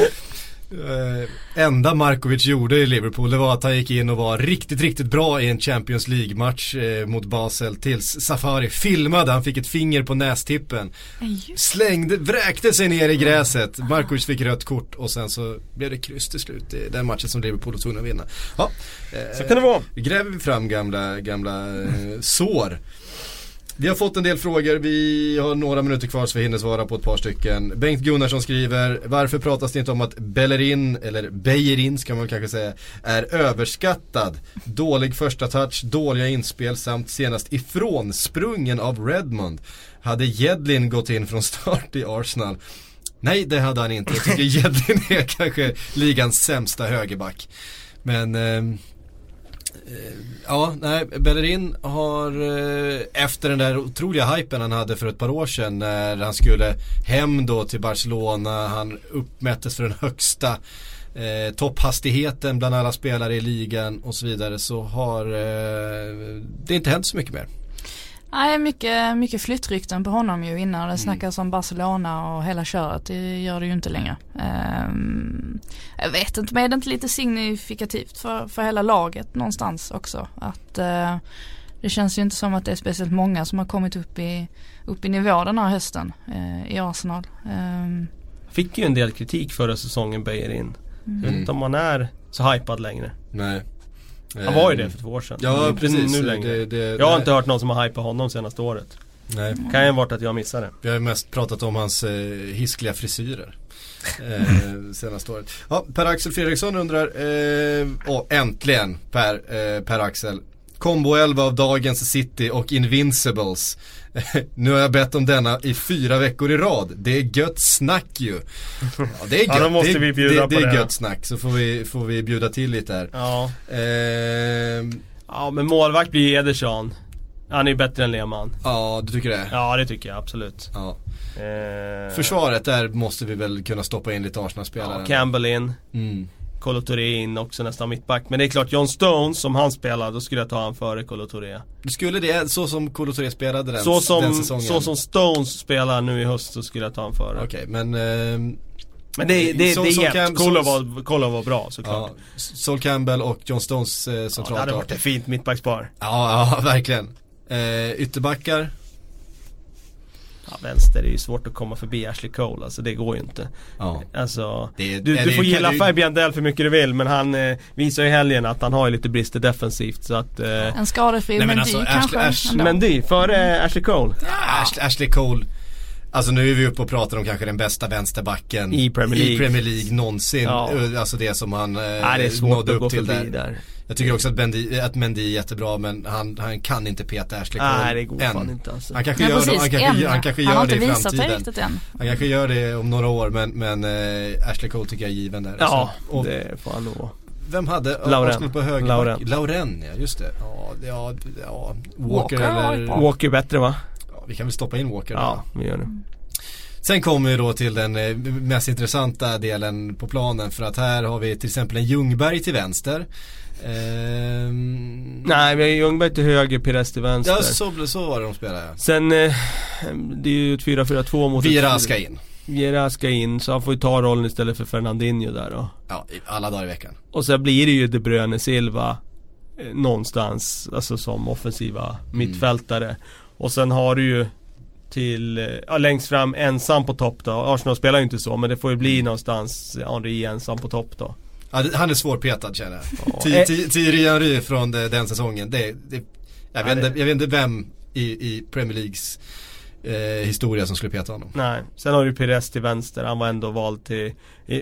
[LAUGHS] Eh, enda Markovic gjorde i Liverpool det var att han gick in och var riktigt, riktigt bra i en Champions League-match eh, mot Basel tills Safari filmade, han fick ett finger på nästippen. Slängde, vräkte sig ner i gräset. Markovic fick rött kort och sen så blev det kryss till slut i den matchen som Liverpool var tvungna att vinna. Ja, så kan det vara. Gräver vi fram gamla, gamla eh, sår. Vi har fått en del frågor, vi har några minuter kvar så vi hinner svara på ett par stycken. Bengt Gunnarsson skriver, varför pratas det inte om att Bellerin, eller Beijerin ska man kanske säga, är överskattad? Dålig första touch, dåliga inspel samt senast ifrånsprungen av Redmond. Hade Jedlin gått in från start i Arsenal? Nej, det hade han inte. Jag tycker [LAUGHS] Jedlin är kanske ligans sämsta högerback. Men eh, Eh, ja, nej, Bellerin har eh, efter den där otroliga hypen han hade för ett par år sedan när han skulle hem då till Barcelona. Han uppmättes för den högsta eh, topphastigheten bland alla spelare i ligan och så vidare så har eh, det inte hänt så mycket mer. Nej, mycket, mycket flyttrykten på honom ju innan. Det mm. snackas om Barcelona och hela köret. Det gör det ju inte längre. Um, jag vet inte, men är det inte lite signifikativt för, för hela laget någonstans också? Att uh, det känns ju inte som att det är speciellt många som har kommit upp i, upp i nivå den här hösten uh, i Arsenal. Um, Fick ju en del kritik förra säsongen, Beijerin. Mm. Jag vet inte om man är så hypad längre. Nej. Han var ju det för två år sedan. Ja precis. Nu längre. Det, det, jag har inte hört någon som har hypat honom senaste året. Nej. Kan ju ha varit att jag missade. Vi har mest pratat om hans eh, hiskliga frisyrer. Eh, [LAUGHS] senaste året. Ja, Per-Axel Fredriksson undrar, eh, och äntligen Per, eh, Per-Axel. Combo 11 av dagens City och Invincibles. [LAUGHS] nu har jag bett om denna i fyra veckor i rad. Det är gött snack ju. Ja, det är gött. [LAUGHS] ja, då måste det, vi bjuda det, på det. är det. gött snack. Så får vi, får vi bjuda till lite här. Ja. Eh, ja, men målvakt blir Ederson. Han är ju bättre än Lehmann. Ja, du tycker det? Ja, det tycker jag absolut. Ja. Eh, Försvaret, där måste vi väl kunna stoppa in lite Arsenal-spelare. Ja, Campbell in. Mm. Kolo Touré in också nästan mittback. Men det är klart, John Stones, som han spelar, då skulle jag ta han före Kolo Touré. Du skulle det, så som Kolo Touré spelade den, så som, den säsongen? Så som Stones spelar nu i höst så skulle jag ta han före. Okej, okay, men... Eh, men det, det, så, det är jämnt. Kolo var, Kolo var bra såklart. Ja, Sol Campbell och John Stones eh, centralt. Ja, det hade varit ett fint mittbackspar. Ja, ja, [LAUGHS] verkligen. Eh, ytterbackar? Ja, vänster är ju svårt att komma förbi Ashley Cole, alltså det går ju inte. Ja. Alltså, det, du, du får gilla du... Fabian Dell för mycket du vill men han eh, visar ju helgen att han har ju lite brister defensivt så att... Eh... En skadefri Mendy alltså, kanske? Ashley, Mendy, före mm. Ashley Cole? Ja, Ashley, Ashley Cole Alltså nu är vi uppe och pratar om kanske den bästa vänsterbacken i Premier League, i Premier League någonsin. Ja. Alltså det som han eh, ja, det är svårt nådde upp till där. där. Jag tycker också att Mendy, att Mendy är jättebra men han, han kan inte peta Ashley Cole Nej det går än. fan inte alltså. Han kanske gör, precis, han kanske, han kanske gör han det i framtiden. Han riktigt än. Han kanske gör det om några år men, men äh, Ashley Cole tycker jag är given där. Ja, alltså. och, det får han nog Vem hade Lauren. på höger Lauren. Lauren ja, just det. Ja, ja, ja Walker, Walker eller Walker bättre va? Ja, vi kan väl stoppa in Walker Ja, vi gör det. Sen kommer vi då till den eh, mest intressanta delen på planen för att här har vi till exempel en Ljungberg till vänster. Ehm... Nej, har Ljungberg till höger, Pires till vänster. Ja, så, så var det de spelade ja. Sen, eh, det är ju ett 4-4-2 mot Vira ska in. Vira ska in, så han får ju ta rollen istället för Fernandinho där då. Ja, alla dagar i veckan. Och sen blir det ju De Bruyne Silva eh, någonstans, alltså som offensiva mm. mittfältare. Och sen har du ju till, eh, ja, längst fram ensam på topp då. Arsenal spelar ju inte så men det får ju bli någonstans Henri ensam på topp då. Ja, han är svårpetad känner jag. Thierry Henry från den säsongen. Det, det, jag, vet inte, jag vet inte vem i, i Premier Leagues eh, historia som skulle peta honom. Nej, sen har du Pires till vänster. Han var ändå vald till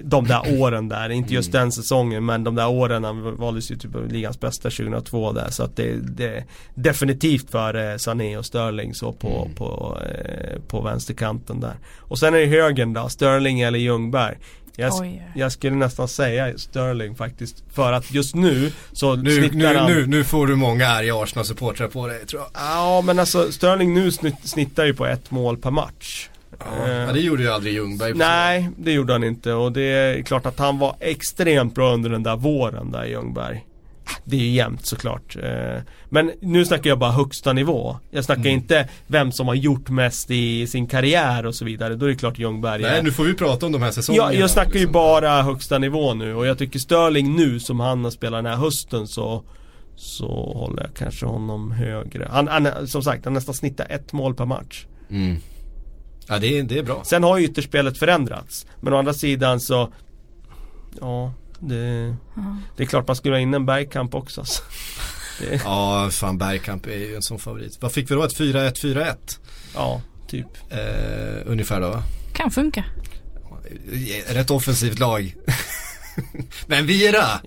de där [CLEARS THROAT] åren där. Inte just mm. den säsongen men de där åren. Han valdes ju typ ligans bästa 2002 där. Så att det, det definitivt för eh, Sané och Sterling så på, mm. på, eh, på vänsterkanten där. Och sen är det högen då, Sterling eller Ljungberg. Jag, jag, skulle nästan säga Sterling faktiskt. För att just nu så nu, snittar han... Nu, nu får du många arga Arsenal-supportrar på dig tror jag. Ja men alltså Sterling nu snittar ju på ett mål per match. Ja, eh, det gjorde ju aldrig Ljungberg. Nej, det gjorde han inte och det är klart att han var extremt bra under den där våren där Ljungberg. Det är ju jämnt såklart. Eh, men nu snackar jag bara högsta nivå. Jag snackar Mm. inte vem som har gjort mest i sin karriär och så vidare. Då är det klart Ljungberg Nej nu får vi prata om de här säsongerna. Ja, jag snackar ju liksom. bara högsta nivå nu och jag tycker Sterling nu som han har spelat den här hösten så Så håller jag kanske honom högre. Han, han som sagt, han nästan snittar ett mål per match. Mm. Ja det är, det är bra. Sen har ju ytterspelet förändrats. Men å andra sidan så Ja, det, det är klart man skulle ha in en Bergkamp också. alltså. [LAUGHS] Det, Ja fan Bergkamp är ju en sån favorit. Vad fick vi då? Ett 4-1, 4-1? ja, typ. Eh, ungefär då va? Kan funka. Rätt offensivt lag. [LAUGHS] Men Vira!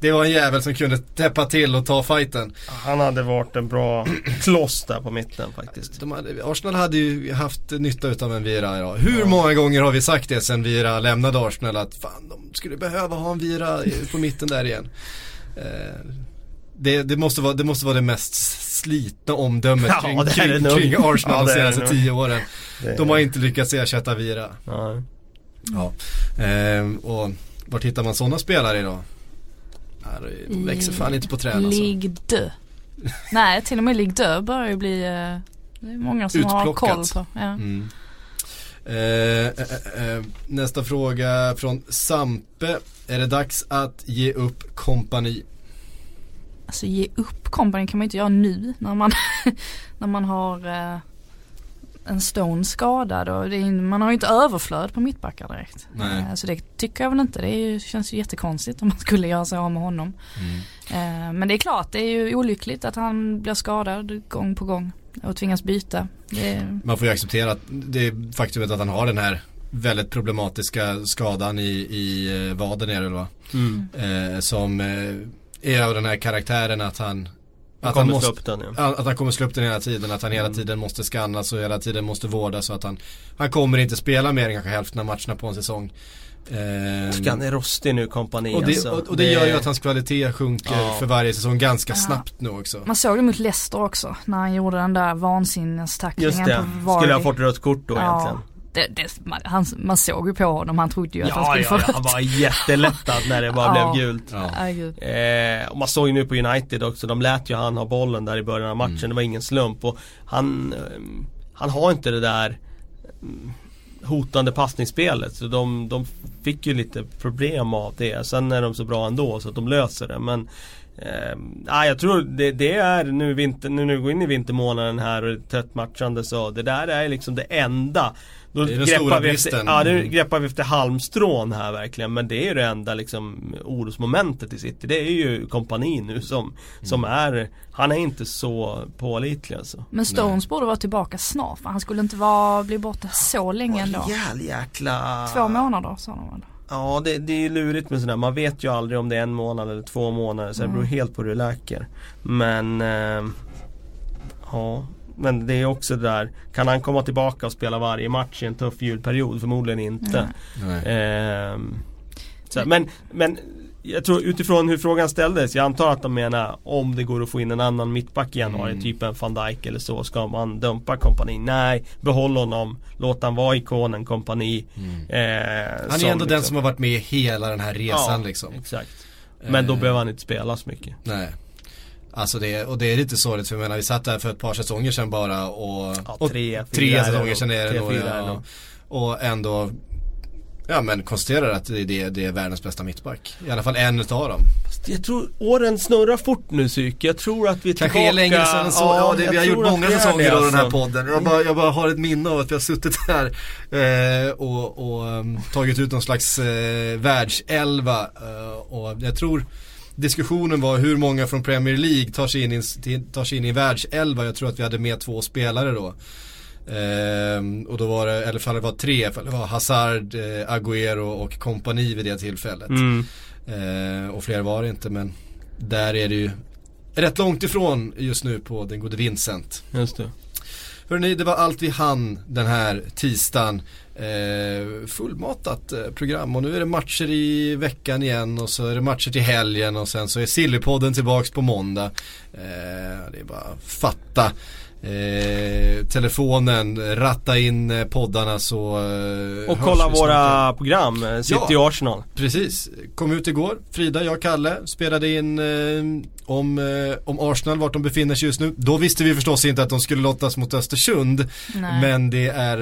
Det var en jävel som kunde täppa till och ta fighten. Han hade varit en bra kloss där på mitten faktiskt. De hade, Arsenal hade ju haft nytta utav en Vira idag. Hur många gånger har vi sagt det sen Vira lämnade Arsenal att fan de skulle behöva ha en Vira på mitten där igen. Eh, det, det, måste vara, det måste vara det mest slitna omdömet Ja, kring, kring, kring Arsenal Ja, de senaste tio åren. De har inte lyckats ersätta Vira. Ja. Ja. Ehm, och vart hittar man sådana spelare idag? Ja, de växer fan inte på träd alltså. Ligue 2. Nej, till och med Ligue 2 börjar ju bli, eh, det är många som har Utplockat. koll på. Ja. Mm. Eh, eh, eh, nästa fråga från Sampe. Är det dags att ge upp kompani? Alltså ge upp kompani kan man inte göra nu när man, [LAUGHS] när man har eh, en Stone skadad och det är, man har ju inte överflöd på mittbackar direkt. Nej. Eh, så det tycker jag väl inte. Det ju, känns ju jättekonstigt om man skulle göra sig av med honom. Eh, men det är klart, det är ju olyckligt att han blir skadad gång på gång och tvingas byta. Det är, Man får ju acceptera att det är faktumet att han har den här väldigt problematiska skadan i, i eh, vaden är det va? Mm. Eh, som eh, är av den här karaktären att Han att han, kommer måste, upp den ja. Att han kommer slå upp den hela tiden, att han hela tiden måste skannas och hela tiden måste vårdas så att han Han kommer inte spela mer än kanske hälften av matcherna på en säsong Ehm, han är rostig nu kompani och, det, alltså. och, och det gör ju att hans kvalitet sjunker Ja. för varje säsong ganska Ja. snabbt nu också man såg det mot Leicester också när han gjorde den där vansinnestacklingen Just det, på Vardy. skulle ha fått rött kort då Ja, egentligen. Det, det, man, han, man såg ju på honom, han trodde ju att han Ja, skulle ja, få ja, rött. han var jättelättad när det bara [LAUGHS] Ja. blev gult. Ja. Eh, och man såg ju nu på United också, de lät ju han ha bollen där i början av matchen, Mm. det var ingen slump och han, ehm, han har inte det där mm, hotande passningsspelet så de, de fick ju lite problem av det. Sen är de så bra ändå så att de löser det men Eh, jag tror det, det är nu, vinter, nu vi går in i vintermånaden här och det är tätt matchande så det där är liksom det enda då Det är den stora vi bristen. efter, Ja, nu Mm. greppar vi efter halmstrån här verkligen men det är ju det enda liksom orosmomentet i City. Det är ju kompani nu som, som Mm. är Han är inte så pålitlig alltså. Men Stones borde vara tillbaka snart för han skulle inte vara, bli borta så länge ändå. Rejäl jäkla Två månader sa de väl? Ja det, det är ju lurigt med sådär, man vet ju aldrig om det är en månad eller två månader så det beror helt på hur det läker. Men eh, Ja Men det är också det där, kan han komma tillbaka och spela varje match i en tuff julperiod? Förmodligen inte. Nej. Ehm, så, men, men jag tror utifrån hur frågan ställdes, jag antar att de menar om det går att få in en annan mittback i januari, Mm. typ en van Dijk eller så, ska man dumpa kompani? Nej, behåll honom, låt han vara ikonen kompani. Mm. Eh, Han är ändå den som har varit med hela den här resan ja, liksom Exakt. Men då Eh, behöver han inte spela så mycket. Nej Alltså det, och det är lite sorgligt för jag menar vi satt där för ett par säsonger sedan bara och, Ja, och tre, tre är det säsonger sedan är det Tre, nog, ja. Och ändå Ja men konstaterar att det, det, det är världens bästa mittback I alla fall en utav dem Jag tror åren snurrar fort nu psyk. Jag tror att vi är Kanske tillbaka. är längre sedan så, ja, det, vi har gjort många säsonger av den här alltså. podden jag bara, jag bara har ett minne av att vi har suttit här eh, och, och um, tagit ut någon slags eh, världselva eh, och jag tror Diskussionen var hur många från Premier League tar sig in i, tar sig in i världselva. Jag tror att vi hade med två spelare då. Ehm, och då var det, eller det var tre, det var Hazard, eh, Agüero och kompani vid det tillfället. Mm. Eh, och fler var det inte men där är det ju rätt långt ifrån just nu på den gode Vincent. Just det. Hörrni, det var allt vi hann den här tisdagen. Eh, fullmatat eh, program och nu är det matcher i veckan igen och så är det matcher till helgen och sen så är Sillypodden tillbaks på måndag. Eh, det är bara att fatta eh, telefonen, ratta in eh, poddarna så eh, Och kolla våra program, City Ja. Arsenal. Precis, kom ut igår. Frida, jag, Kalle spelade in eh, om, eh, om Arsenal, vart de befinner sig just nu. Då visste vi förstås inte att de skulle lottas mot Östersund. Nej. Men det är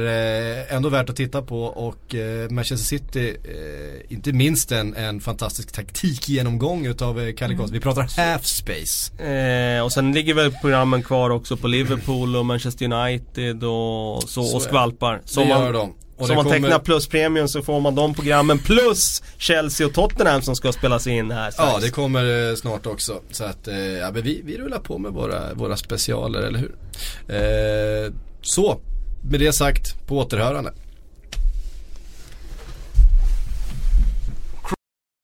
eh, ändå värt att titta på och eh, Manchester City, eh, inte minst en, en fantastisk taktikgenomgång utav eh, Kalle Karlsson. Vi pratar half space. Eh, och sen ligger väl programmen kvar också på Liverpool och Manchester United och så, Så och skvalpar. Så det gör man, de. Och så om man kommer- tecknar pluspremium så får man de programmen plus Chelsea och Tottenham som ska spelas in här Ja, strax. det kommer eh, snart också. Så att, eh, ja men vi, vi rullar på med våra, våra specialer, eller hur? Eh, så, med det sagt, på återhörande.